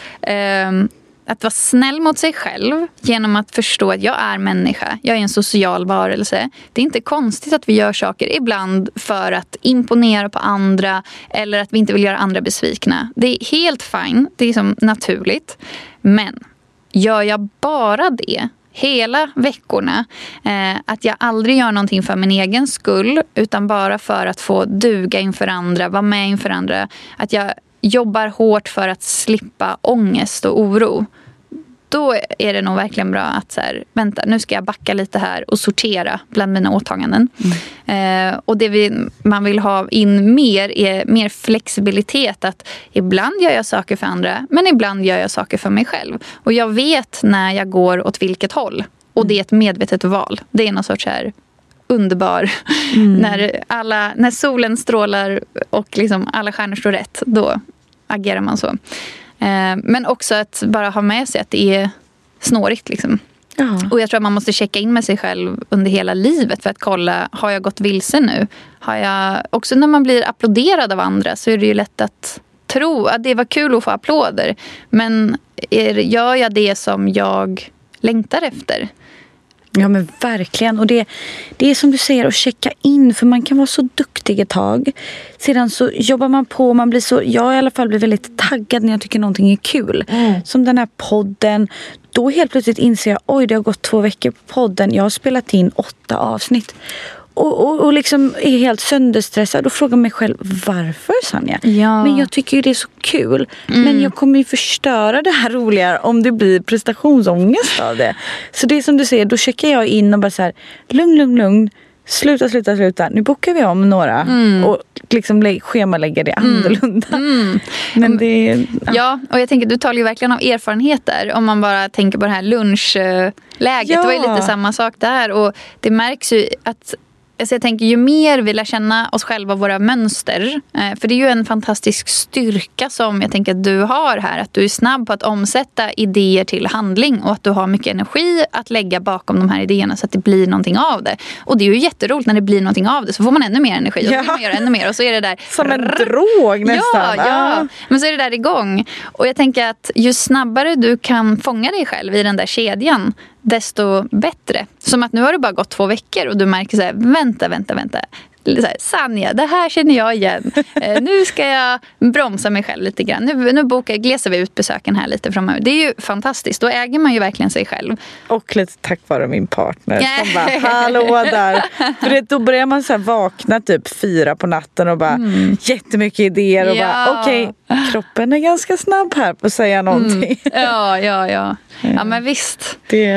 um, att vara snäll mot sig själv genom att förstå att jag är människa. Jag är en social varelse. Det är inte konstigt att vi gör saker ibland för att imponera på andra eller att vi inte vill göra andra besvikna. Det är helt fine. Det är som naturligt. Men gör jag bara det hela veckorna. Eh, att jag aldrig gör någonting för min egen skull utan bara för att få duga inför andra, vara med inför andra. Att jag jobbar hårt för att slippa ångest och oro. Då är det nog verkligen bra att så här, vänta, nu ska jag backa lite här och sortera bland mina åtaganden. Mm. Eh, och det vi, man vill ha in mer är mer flexibilitet. Att ibland gör jag saker för andra, men ibland gör jag saker för mig själv. Och jag vet när jag går åt vilket håll. Och det är ett medvetet val. Det är någon sorts här underbar. Mm. när, alla, när solen strålar och liksom alla stjärnor står rätt, då agerar man så. Eh, men också att bara ha med sig att det är snårigt. Liksom. Ja. Och jag tror att man måste checka in med sig själv under hela livet för att kolla, har jag gått vilse nu? Har jag... Också när man blir applåderad av andra så är det ju lätt att tro att det var kul att få applåder. Men är, gör jag det som jag längtar efter? Ja men verkligen. Och det, det är som du säger att checka in för man kan vara så duktig ett tag. Sedan så jobbar man på man blir så, jag i alla fall blir väldigt taggad när jag tycker någonting är kul. Mm. Som den här podden. Då helt plötsligt inser jag, oj det har gått två veckor på podden. Jag har spelat in åtta avsnitt och, och, och liksom är helt sönderstressad och frågar mig själv varför Sanja? Ja. Men jag tycker ju det är så kul. Mm. Men jag kommer ju förstöra det här roliga om det blir prestationsångest av det. Så det är som du säger, då checkar jag in och bara så här, lugn, lugn, lugn. Sluta, sluta, sluta. Nu bokar vi om några mm. och liksom schemalägger det mm. annorlunda. Mm. (laughs) Men det, ja. ja. och jag tänker du talar ju verkligen av erfarenheter. Om man bara tänker på det här lunchläget. Ja. Det var ju lite samma sak där. Och det märks ju att Alltså jag tänker, ju mer vi lär känna oss själva och våra mönster. Eh, för det är ju en fantastisk styrka som jag tänker att du har här. Att du är snabb på att omsätta idéer till handling och att du har mycket energi att lägga bakom de här idéerna så att det blir någonting av det. Och det är ju jätteroligt när det blir någonting av det. Så får man ännu mer energi och så vill man göra ännu mer. Och så är det där... Som en drog nästan. Ja, ja. Men så är det där igång. Och jag tänker att ju snabbare du kan fånga dig själv i den där kedjan desto bättre. Som att nu har det bara gått två veckor och du märker så här, vänta, vänta, vänta. Så här, Sanja, det här känner jag igen. (laughs) Eh, nu ska jag bromsa mig själv lite grann. Nu, nu bokar, glesar vi ut besöken här lite framöver. Det är ju fantastiskt. Då äger man ju verkligen sig själv. Och lite tack vare min partner som bara, hallå där. För det, då börjar man så vakna typ fyra på natten och bara mm. jättemycket idéer och ja. bara okej, okay, kroppen är ganska snabb här på att säga någonting. Mm. Ja, ja, ja. (laughs) Ja men visst. Det,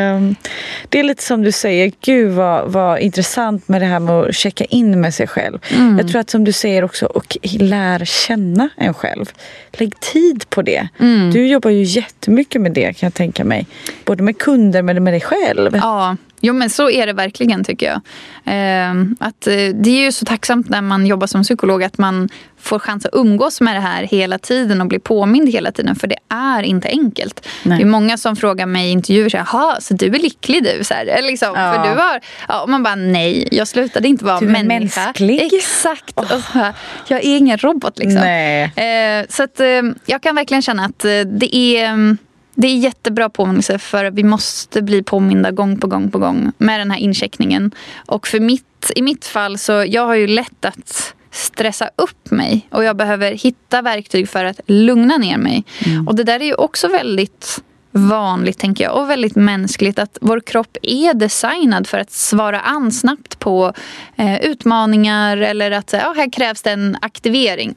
det är lite som du säger, gud vad, vad intressant med det här med att checka in med sig själv. Mm. Jag tror att som du säger också, och lär känna en själv. Lägg tid på det. Mm. Du jobbar ju jättemycket med det kan jag tänka mig. Både med kunder men med dig själv. Ja, Jo men så är det verkligen tycker jag. Eh, att, eh, det är ju så tacksamt när man jobbar som psykolog att man får chans att umgås med det här hela tiden och bli påmind hela tiden. För det är inte enkelt. Nej. Det är många som frågar mig i intervjuer, jaha så du är lycklig du? Så här, liksom, ja. För du har, ja, och man bara nej, jag slutade inte vara du är människa. Mänsklig. Exakt. Oh. Jag är ingen robot liksom. Eh, så att, eh, jag kan verkligen känna att det är det är jättebra påminnelse för vi måste bli påminda gång på gång på gång med den här incheckningen. Och för mitt, i mitt fall så jag har ju lätt att stressa upp mig och jag behöver hitta verktyg för att lugna ner mig. Mm. Och det där är ju också väldigt vanligt tänker jag och väldigt mänskligt att vår kropp är designad för att svara an snabbt på eh, utmaningar eller att ja, här krävs det en aktivering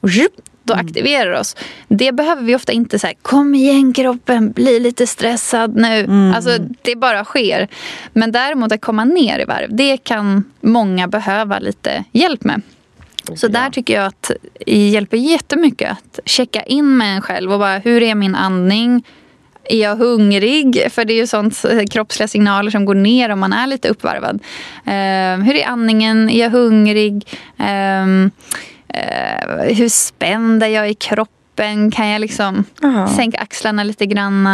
då mm. aktiverar oss. Det behöver vi ofta inte säga, kom igen kroppen, bli lite stressad nu. Mm. Alltså det bara sker. Men däremot att komma ner i varv, det kan många behöva lite hjälp med. Så där tycker jag att det hjälper jättemycket att checka in med en själv och bara hur är min andning? Är jag hungrig? För det är ju sånt eh, kroppsliga signaler som går ner om man är lite uppvarvad. Uh, hur är andningen? Är jag hungrig? Uh, Uh, hur spänd är jag i kroppen? kroppen? Kan jag liksom Aha. sänka axlarna lite grann?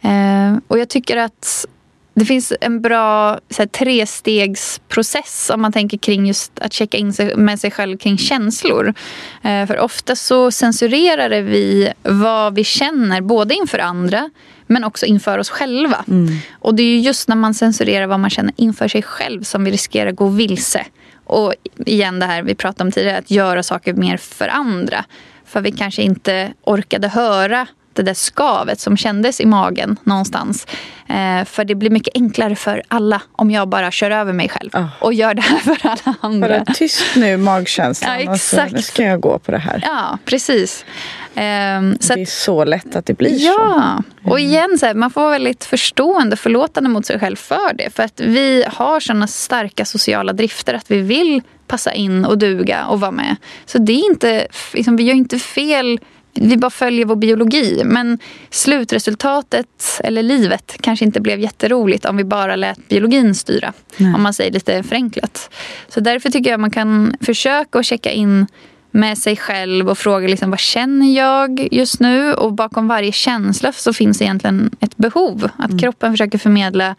Eh, och jag tycker att det finns en bra så här, trestegsprocess om man tänker kring just att checka in sig, med sig själv kring känslor. Eh, för ofta så censurerar vi vad vi känner både inför andra men också inför oss själva. Mm. Och det är just när man censurerar vad man känner inför sig själv som vi riskerar att gå vilse. Och igen det här vi pratade om tidigare, att göra saker mer för andra. För vi kanske inte orkade höra det där skavet som kändes i magen någonstans. Eh, för det blir mycket enklare för alla om jag bara kör över mig själv oh. och gör det här för alla andra. Bara tyst nu magkänslan. Ja, exakt. Alltså, nu ska jag gå på det här. Ja, precis. Um, så det är så lätt att det blir ja. så. Ja, och igen, så här, man får vara väldigt förstående och förlåtande mot sig själv för det. För att vi har såna starka sociala drifter att vi vill passa in och duga och vara med. Så det är inte, liksom, vi gör inte fel vi bara följer vår biologi. Men slutresultatet, eller livet, kanske inte blev jätteroligt om vi bara lät biologin styra. Nej. Om man säger lite förenklat. Så därför tycker jag man kan försöka att checka in med sig själv och fråga liksom, vad känner jag just nu? Och bakom varje känsla så finns egentligen ett behov. Att mm. kroppen försöker förmedla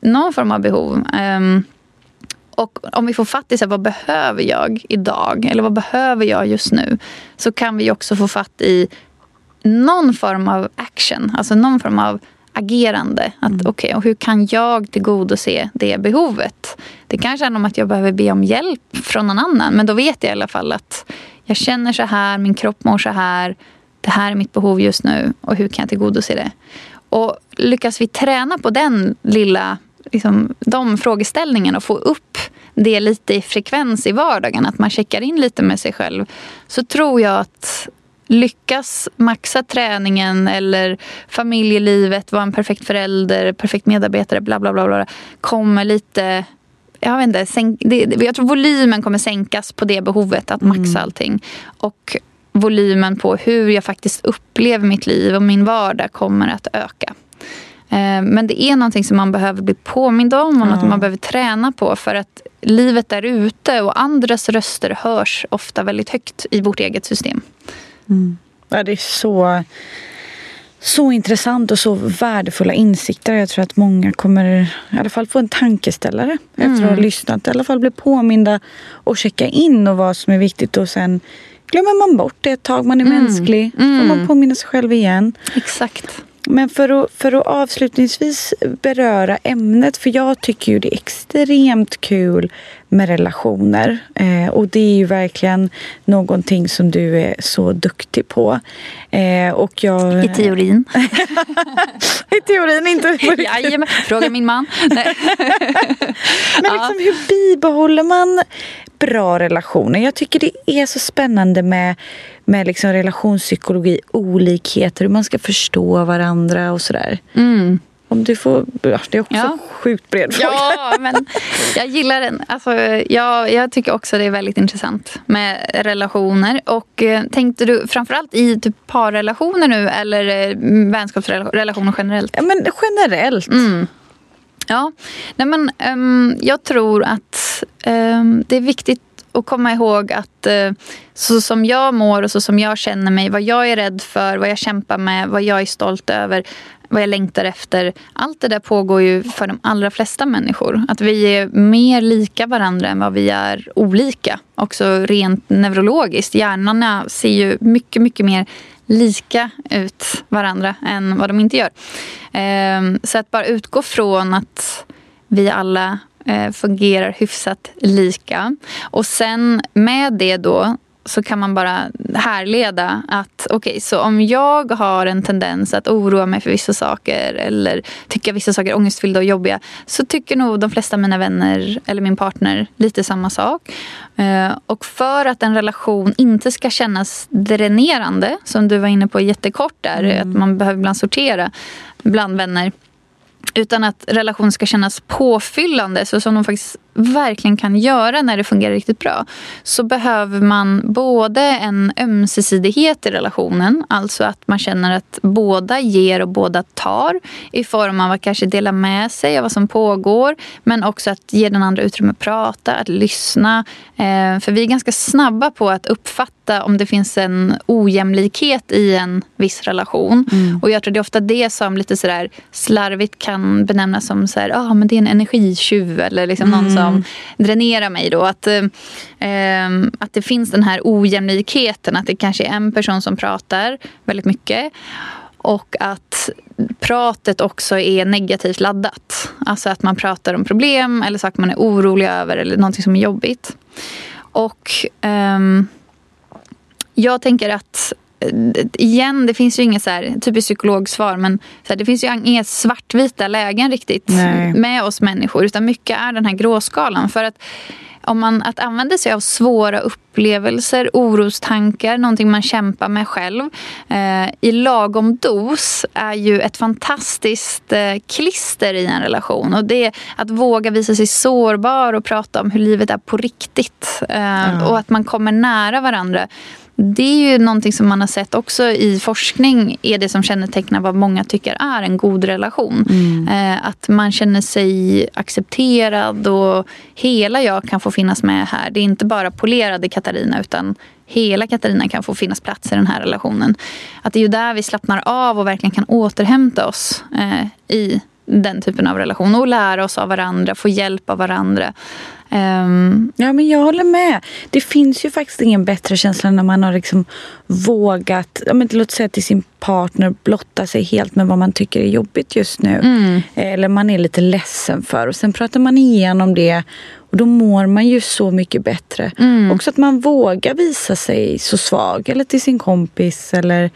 någon form av behov. Um, och om vi får fatt i så här, vad behöver jag idag? Eller vad behöver jag just nu? Så kan vi också få fatt i någon form av action. Alltså någon form av agerande. Att, mm. okay, och hur kan jag tillgodose det behovet? Det kanske handlar om att jag behöver be om hjälp från någon annan. Men då vet jag i alla fall att jag känner så här, min kropp mår så här. Det här är mitt behov just nu och hur kan jag tillgodose det? Och lyckas vi träna på den lilla liksom, de frågeställningarna och få upp det lite i frekvens i vardagen, att man checkar in lite med sig själv, så tror jag att lyckas maxa träningen eller familjelivet, vara en perfekt förälder, perfekt medarbetare, bla bla bla, bla kommer lite jag vet inte, sänk, det, jag tror volymen kommer sänkas på det behovet att maxa mm. allting. Och volymen på hur jag faktiskt upplever mitt liv och min vardag kommer att öka. Eh, men det är någonting som man behöver bli påmind om och mm. något man behöver träna på. För att livet där ute och andras röster hörs ofta väldigt högt i vårt eget system. Mm. Ja, det är så, så intressant och så värdefulla insikter. Jag tror att många kommer i alla fall få en tankeställare mm. efter att ha lyssnat. I alla fall bli påminda och checka in och vad som är viktigt. Och sen glömmer man bort det ett tag. Man är mm. mänsklig. får man mm. påminna sig själv igen. Exakt. Men för att, för att avslutningsvis beröra ämnet, för jag tycker ju det är extremt kul med relationer. Eh, och det är ju verkligen någonting som du är så duktig på. Eh, och jag... I teorin. (laughs) I teorin, inte (laughs) Jajamän, fråga min man. (laughs) Men liksom, hur bibehåller man bra relationer? Jag tycker det är så spännande med med liksom relationspsykologi, olikheter, hur man ska förstå varandra och sådär. Mm. Om du får, det är också ja. sjukt bred fråga. Ja, (laughs) men jag gillar den. Alltså, jag, jag tycker också det är väldigt intressant med relationer. Och eh, Tänkte du framförallt i typ parrelationer nu eller eh, vänskapsrelationer generellt? Ja, men generellt. Mm. Ja, Nej, men, um, jag tror att um, det är viktigt och komma ihåg att eh, så som jag mår och så som jag känner mig, vad jag är rädd för, vad jag kämpar med, vad jag är stolt över, vad jag längtar efter. Allt det där pågår ju för de allra flesta människor. Att vi är mer lika varandra än vad vi är olika. Också rent neurologiskt. Hjärnorna ser ju mycket, mycket mer lika ut varandra än vad de inte gör. Ehm, så att bara utgå från att vi alla fungerar hyfsat lika. Och sen med det då så kan man bara härleda att okej, okay, så om jag har en tendens att oroa mig för vissa saker eller tycka vissa saker är ångestfyllda och jobbiga så tycker nog de flesta av mina vänner eller min partner lite samma sak. Eh, och för att en relation inte ska kännas dränerande, som du var inne på jättekort där, mm. att man behöver ibland sortera bland vänner utan att relationen ska kännas påfyllande, så som de faktiskt verkligen kan göra när det fungerar riktigt bra. Så behöver man både en ömsesidighet i relationen, alltså att man känner att båda ger och båda tar i form av att kanske dela med sig av vad som pågår, men också att ge den andra utrymme att prata, att lyssna. Eh, för vi är ganska snabba på att uppfatta ofta om det finns en ojämlikhet i en viss relation. Mm. Och jag tror det är ofta det som lite sådär slarvigt kan benämnas som så här, ah, men det är en energitjuv eller liksom mm. någon som dränerar mig. Då. Att, eh, att det finns den här ojämlikheten, att det kanske är en person som pratar väldigt mycket och att pratet också är negativt laddat. Alltså att man pratar om problem eller saker man är orolig över eller någonting som är jobbigt. Och um, jag tänker att eh, igen, det finns ju inget så här, typiskt psykologsvar, men så här, det finns ju inga svartvita lägen riktigt Nej. med oss människor. Utan mycket är den här gråskalan. För att om man, att använda sig av svåra upplevelser, orostankar, någonting man kämpar med själv eh, i lagom dos är ju ett fantastiskt eh, klister i en relation. Och det att våga visa sig sårbar och prata om hur livet är på riktigt. Eh, mm. Och att man kommer nära varandra det är ju någonting som man har sett också i forskning är det som kännetecknar vad många tycker är en god relation. Mm. Eh, att man känner sig accepterad och hela jag kan få finnas med här. Det är inte bara polerade Katarina utan hela Katarina kan få finnas plats i den här relationen. Att det är ju där vi slappnar av och verkligen kan återhämta oss eh, i den typen av relation och lära oss av varandra, få hjälp av varandra. Um, ja, men jag håller med. Det finns ju faktiskt ingen bättre känsla när man har liksom vågat, ja, men låt säga till sin partner, blotta sig helt med vad man tycker är jobbigt just nu. Mm. Eller man är lite ledsen för. Och sen pratar man igenom det och då mår man ju så mycket bättre. Mm. Också att man vågar visa sig så svag. Eller till sin kompis. Eller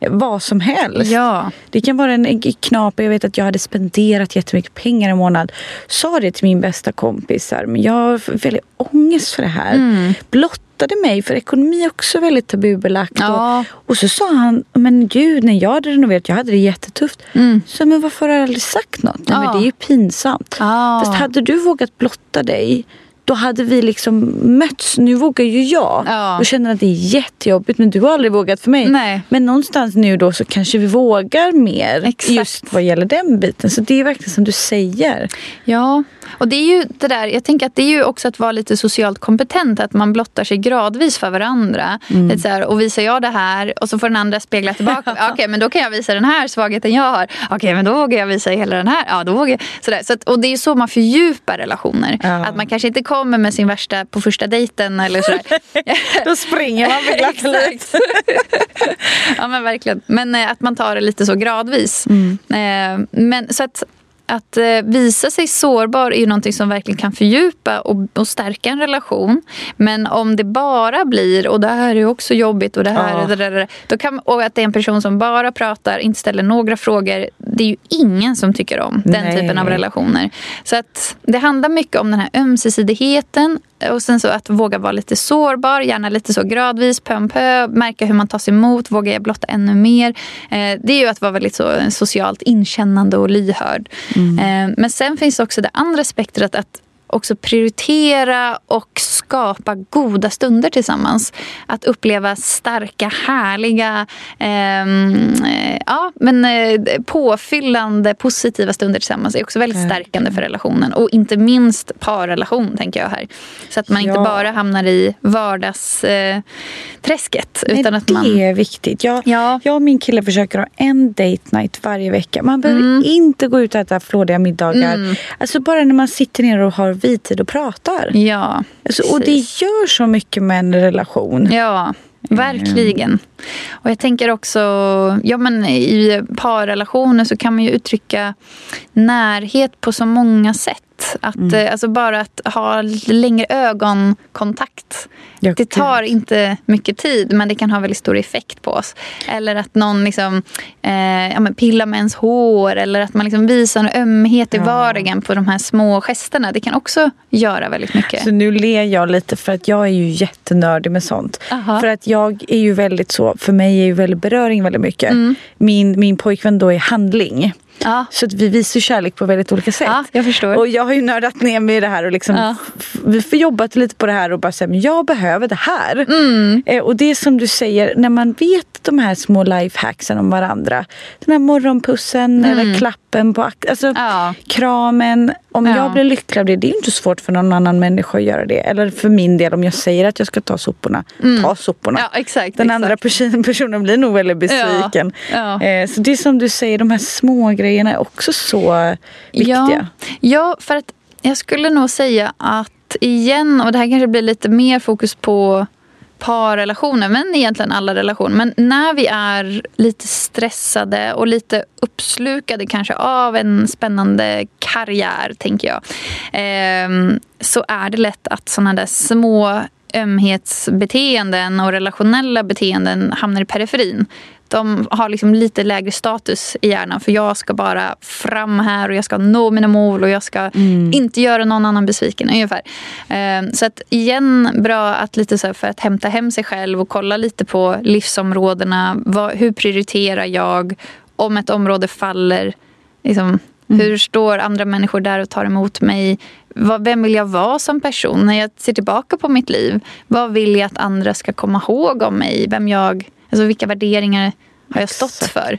vad som helst. Ja. Det kan vara en knap. Jag vet att jag hade spenderat jättemycket pengar en månad. Sa det till min bästa kompis. Men jag har väldigt ångest för det här. Mm. Blottade mig, för ekonomi är också väldigt tabubelagt. Ja. Och, och, så sa han, men gud när jag hade renoverat, jag hade det jättetufft. Mm. Så men varför har du aldrig sagt något? Nej, men det är ju pinsamt. Ja. Fast hade du vågat blotta dig då hade vi liksom mötts. Nu vågar ju jag ja. och känner att det är jättejobbigt men du har aldrig vågat för mig. Nej. Men någonstans nu då så kanske vi vågar mer Exakt. just vad gäller den biten. Så det är verkligen som du säger. Ja, och det är ju det där, jag tänker att det är ju också att vara lite socialt kompetent. Att man blottar sig gradvis för varandra. Mm. så här, och visar jag det här och så får den andra spegla tillbaka. (laughs) Okej, okay, men då kan jag visa den här svagheten jag har. Okej, okay, men då vågar jag visa hela den här. Ja, då vågar jag. Sådär. Så att, och det är så man fördjupar relationer. Ja. Att man kanske inte kommer med sin värsta på första dejten eller sådär. (laughs) då springer man med glatt (laughs) Ja, men verkligen. Men eh, att man tar det lite så gradvis. Mm. Eh, men så att att eh, visa sig sårbar är ju någonting som verkligen kan fördjupa och, och, stärka en relation. Men om det bara blir, och det här är också jobbigt och det här ja. det där, då kan, och att det är en person som bara pratar, inte ställer några frågor. Det är ju ingen som tycker om den Nej. typen av relationer. Så att det handlar mycket om den här ömsesidigheten och sen så att våga vara lite sårbar, gärna lite så gradvis, pö om pö. Märka hur man tas emot, våga jag blotta ännu mer. Eh, det är ju att vara väldigt så socialt inkännande och lyhörd. Mm. Eh, men sen finns också det andra spektrat att också prioritera och skapa goda stunder tillsammans. Att uppleva starka, härliga, eh, ja, men, eh, påfyllande, positiva stunder tillsammans är också väldigt stärkande för relationen. Och inte minst parrelation, tänker jag här. Så att man ja. inte bara hamnar i vardagsträsket. Eh, utan att man... Det är viktigt. Jag, ja. jag och min kille försöker ha en date night varje vecka. Man behöver mm. inte gå ut och äta flådiga middagar. Mm. Alltså bara när man sitter ner och har vi tid och pratar. Ja, alltså, och det gör så mycket med en relation. Ja, verkligen. Och jag tänker också, ja men i parrelationer så kan man ju uttrycka närhet på så många sätt. Att, mm. Eh, alltså bara att ha längre ögonkontakt. Ja, det tar gud. inte mycket tid men det kan ha väldigt stor effekt på oss. Eller att någon liksom, eh, ja, pillar med ens hår eller att man liksom visar en ömhet i ja. vardagen på de här små gesterna. Det kan också göra väldigt mycket. Så nu ler jag lite för att jag är ju jättenördig med sånt. Aha. För att jag är ju väldigt så, för mig är ju väldigt beröring väldigt mycket. Mm. Min, min pojkvän då är handling. Ja. Så att vi visar kärlek på väldigt olika sätt. Ja, jag förstår. Och jag har ju nördat ner mig i det här och liksom ja. vi får jobbat lite på det här och bara säga men jag behöver det här. Mm. Eh, och det är som du säger, när man vet de här små lifehacksen om varandra. Den här morgonpussen mm. eller klappen på alltså, ja. kramen. Om ja. jag blir lycklig av det, det är inte svårt för någon annan människa att göra det. Eller för min del, om jag säger att jag ska ta soporna, mm. ta soporna. Ja, exakt, Den exakt. andra personen blir nog väldigt besviken. Eh, så det är som du säger, de här små grejerna grejerna är också så viktiga. Ja, för att jag skulle nog säga att igen, och det här kanske blir lite mer fokus på parrelationer, men egentligen alla relationer. Men när vi är lite stressade och lite uppslukade kanske av en spännande karriär, tänker jag. Eh, så är det lätt att sådana där små ömhetsbeteenden och relationella beteenden hamnar i periferin de har liksom lite lägre status i hjärnan för jag ska bara fram här och jag ska nå mina mål och jag ska mm. inte göra någon annan besviken ungefär. Ehm, så att igen, bra att lite så för att hämta hem sig själv och kolla lite på livsområdena. Vad, hur prioriterar jag? Om ett område faller, liksom, Mm. Hur står andra människor där och tar emot mig? Vem vill jag vara som person när jag ser tillbaka på mitt liv? Vad vill jag att andra ska komma ihåg om mig? Vem jag Alltså vilka värderingar har jag stått Exakt. för?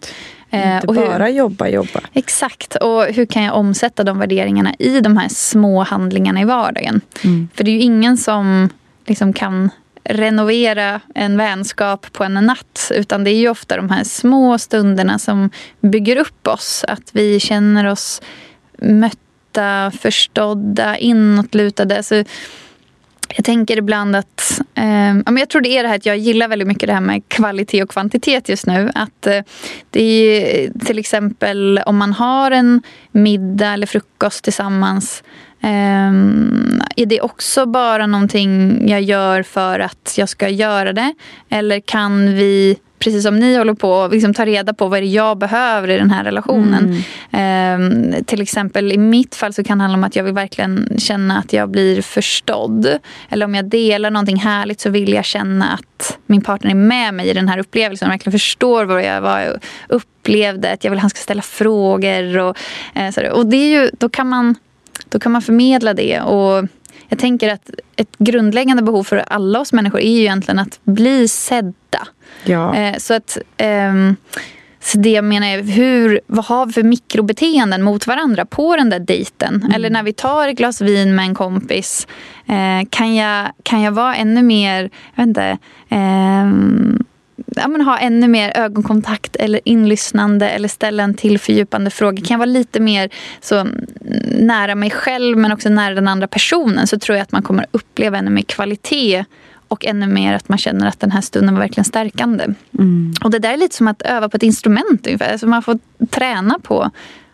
Eh, Inte och hur, bara jobba, jobba. Exakt. Och hur kan jag omsätta de värderingarna i de här små handlingarna i vardagen? Mm. För det är ju ingen som liksom kan renovera en vänskap på en natt. Utan det är ju ofta de här små stunderna som bygger upp oss. Att vi känner oss mötta, förstådda, inåtlutade. Alltså, jag tänker ibland att... Eh, jag tror det är det här att jag gillar väldigt mycket det här med kvalitet och kvantitet just nu. Att eh, det är till exempel om man har en middag eller frukost tillsammans eh, är det också bara någonting jag gör för att jag ska göra det? Eller kan vi precis som ni håller på att liksom ta reda på vad är det jag behöver i den här relationen. Mm. Eh, till exempel i mitt fall så kan det handla om att jag vill verkligen känna att jag blir förstådd. Eller om jag delar någonting härligt så vill jag känna att min partner är med mig i den här upplevelsen och verkligen förstår vad jag, jag upplevde. Att jag vill att han ska ställa frågor. Och, eh, och det är ju, då, kan man, då kan man förmedla det. Och jag tänker att ett grundläggande behov för alla oss människor är ju egentligen att bli sedda. Ja. Eh, så att... Eh, så det menar är, hur, vad har vi för mikrobeteenden mot varandra på den där dejten? Mm. Eller när vi tar ett glas vin med en kompis. Eh, kan, jag, kan jag vara ännu mer, jag vet inte, eh, ja, men ha ännu mer ögonkontakt eller inlyssnande eller ställa en till fördjupande fråga. Kan jag vara lite mer så nära mig själv men också nära den andra personen så tror jag att man kommer uppleva ännu mer kvalitet och ännu mer att man känner att den här stunden var verkligen stärkande. Mm. Och det där är lite som att öva på ett instrument ungefär. Så man får träna på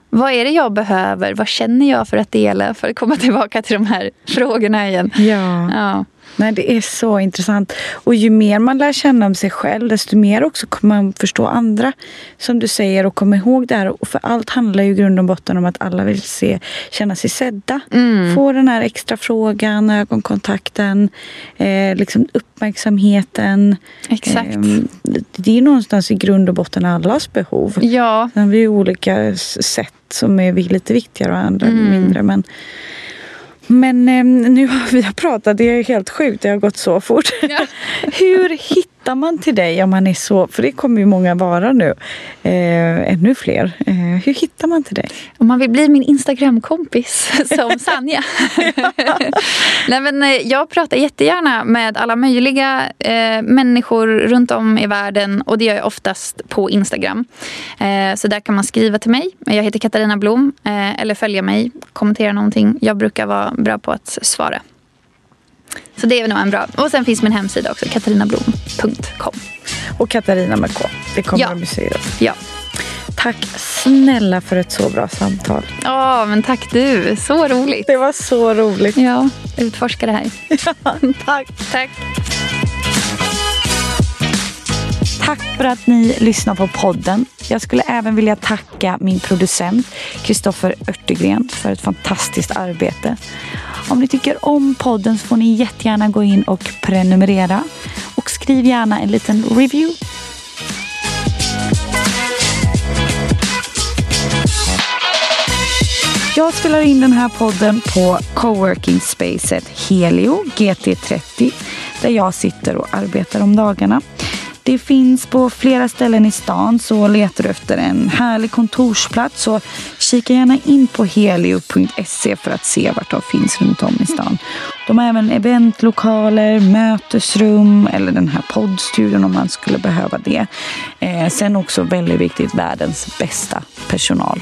vad är det jag behöver? Vad känner jag för att dela? För att komma (laughs) tillbaka till de här frågorna igen. Ja. ja. Nej, det är så intressant. Och ju mer man lär känna om sig själv, desto mer också kommer man förstå andra. Som du säger, och komma ihåg det här. Och för allt handlar ju i grund och botten om att alla vill se, känna sig sedda. Mm. Få den här extra frågan, ögonkontakten, eh, liksom uppmärksamheten. Exakt. Eh, det är någonstans i grund och botten allas behov. Ja. Sen vi olika sätt som är lite viktigare och andra mm. mindre. Men men eh, nu har vi pratat, det är helt sjukt, det har gått så fort. Ja. (laughs) Hur hittar man till dig om man är så, för det kommer ju många vara nu, eh, ännu fler. Eh, hur hittar man till dig? Om man vill bli min Instagramkompis (laughs) som (laughs) Sanja. (laughs) Nej, men, eh, jag pratar jättegärna med alla möjliga eh, människor runt om i världen och det gör jag oftast på Instagram. Eh, så där kan man skriva till mig. Jag heter Katarina Blom eh, eller följa mig, kommentera någonting. Jag brukar vara bra på att svara. Så det är nog en bra. Och sen finns min hemsida också, katarinablom.com. Och Katarina med K. Det kommer ja. de säga. Ja. Tack snälla för ett så bra samtal. Ja, men tack du. Så roligt. Det var så roligt. Ja, utforska det här. (laughs) Ja, tack. Tack. Tack för att ni lyssnar på podden. Jag skulle även vilja tacka min producent Kristoffer Örtegren för ett fantastiskt arbete. Om ni tycker om podden så får ni jättegärna gå in och prenumerera. Och skriv gärna en liten review Jag spelar in den här podden på coworking spacet Helio GT30 där jag sitter och arbetar om dagarna. Det finns på flera ställen i stan så letar du efter en härlig kontorsplats så kika gärna in på helio.se för att se vart de finns runt om i stan. De har även eventlokaler, mötesrum eller den här poddstudion om man skulle behöva det. Eh, sen också väldigt viktigt, världens bästa personal.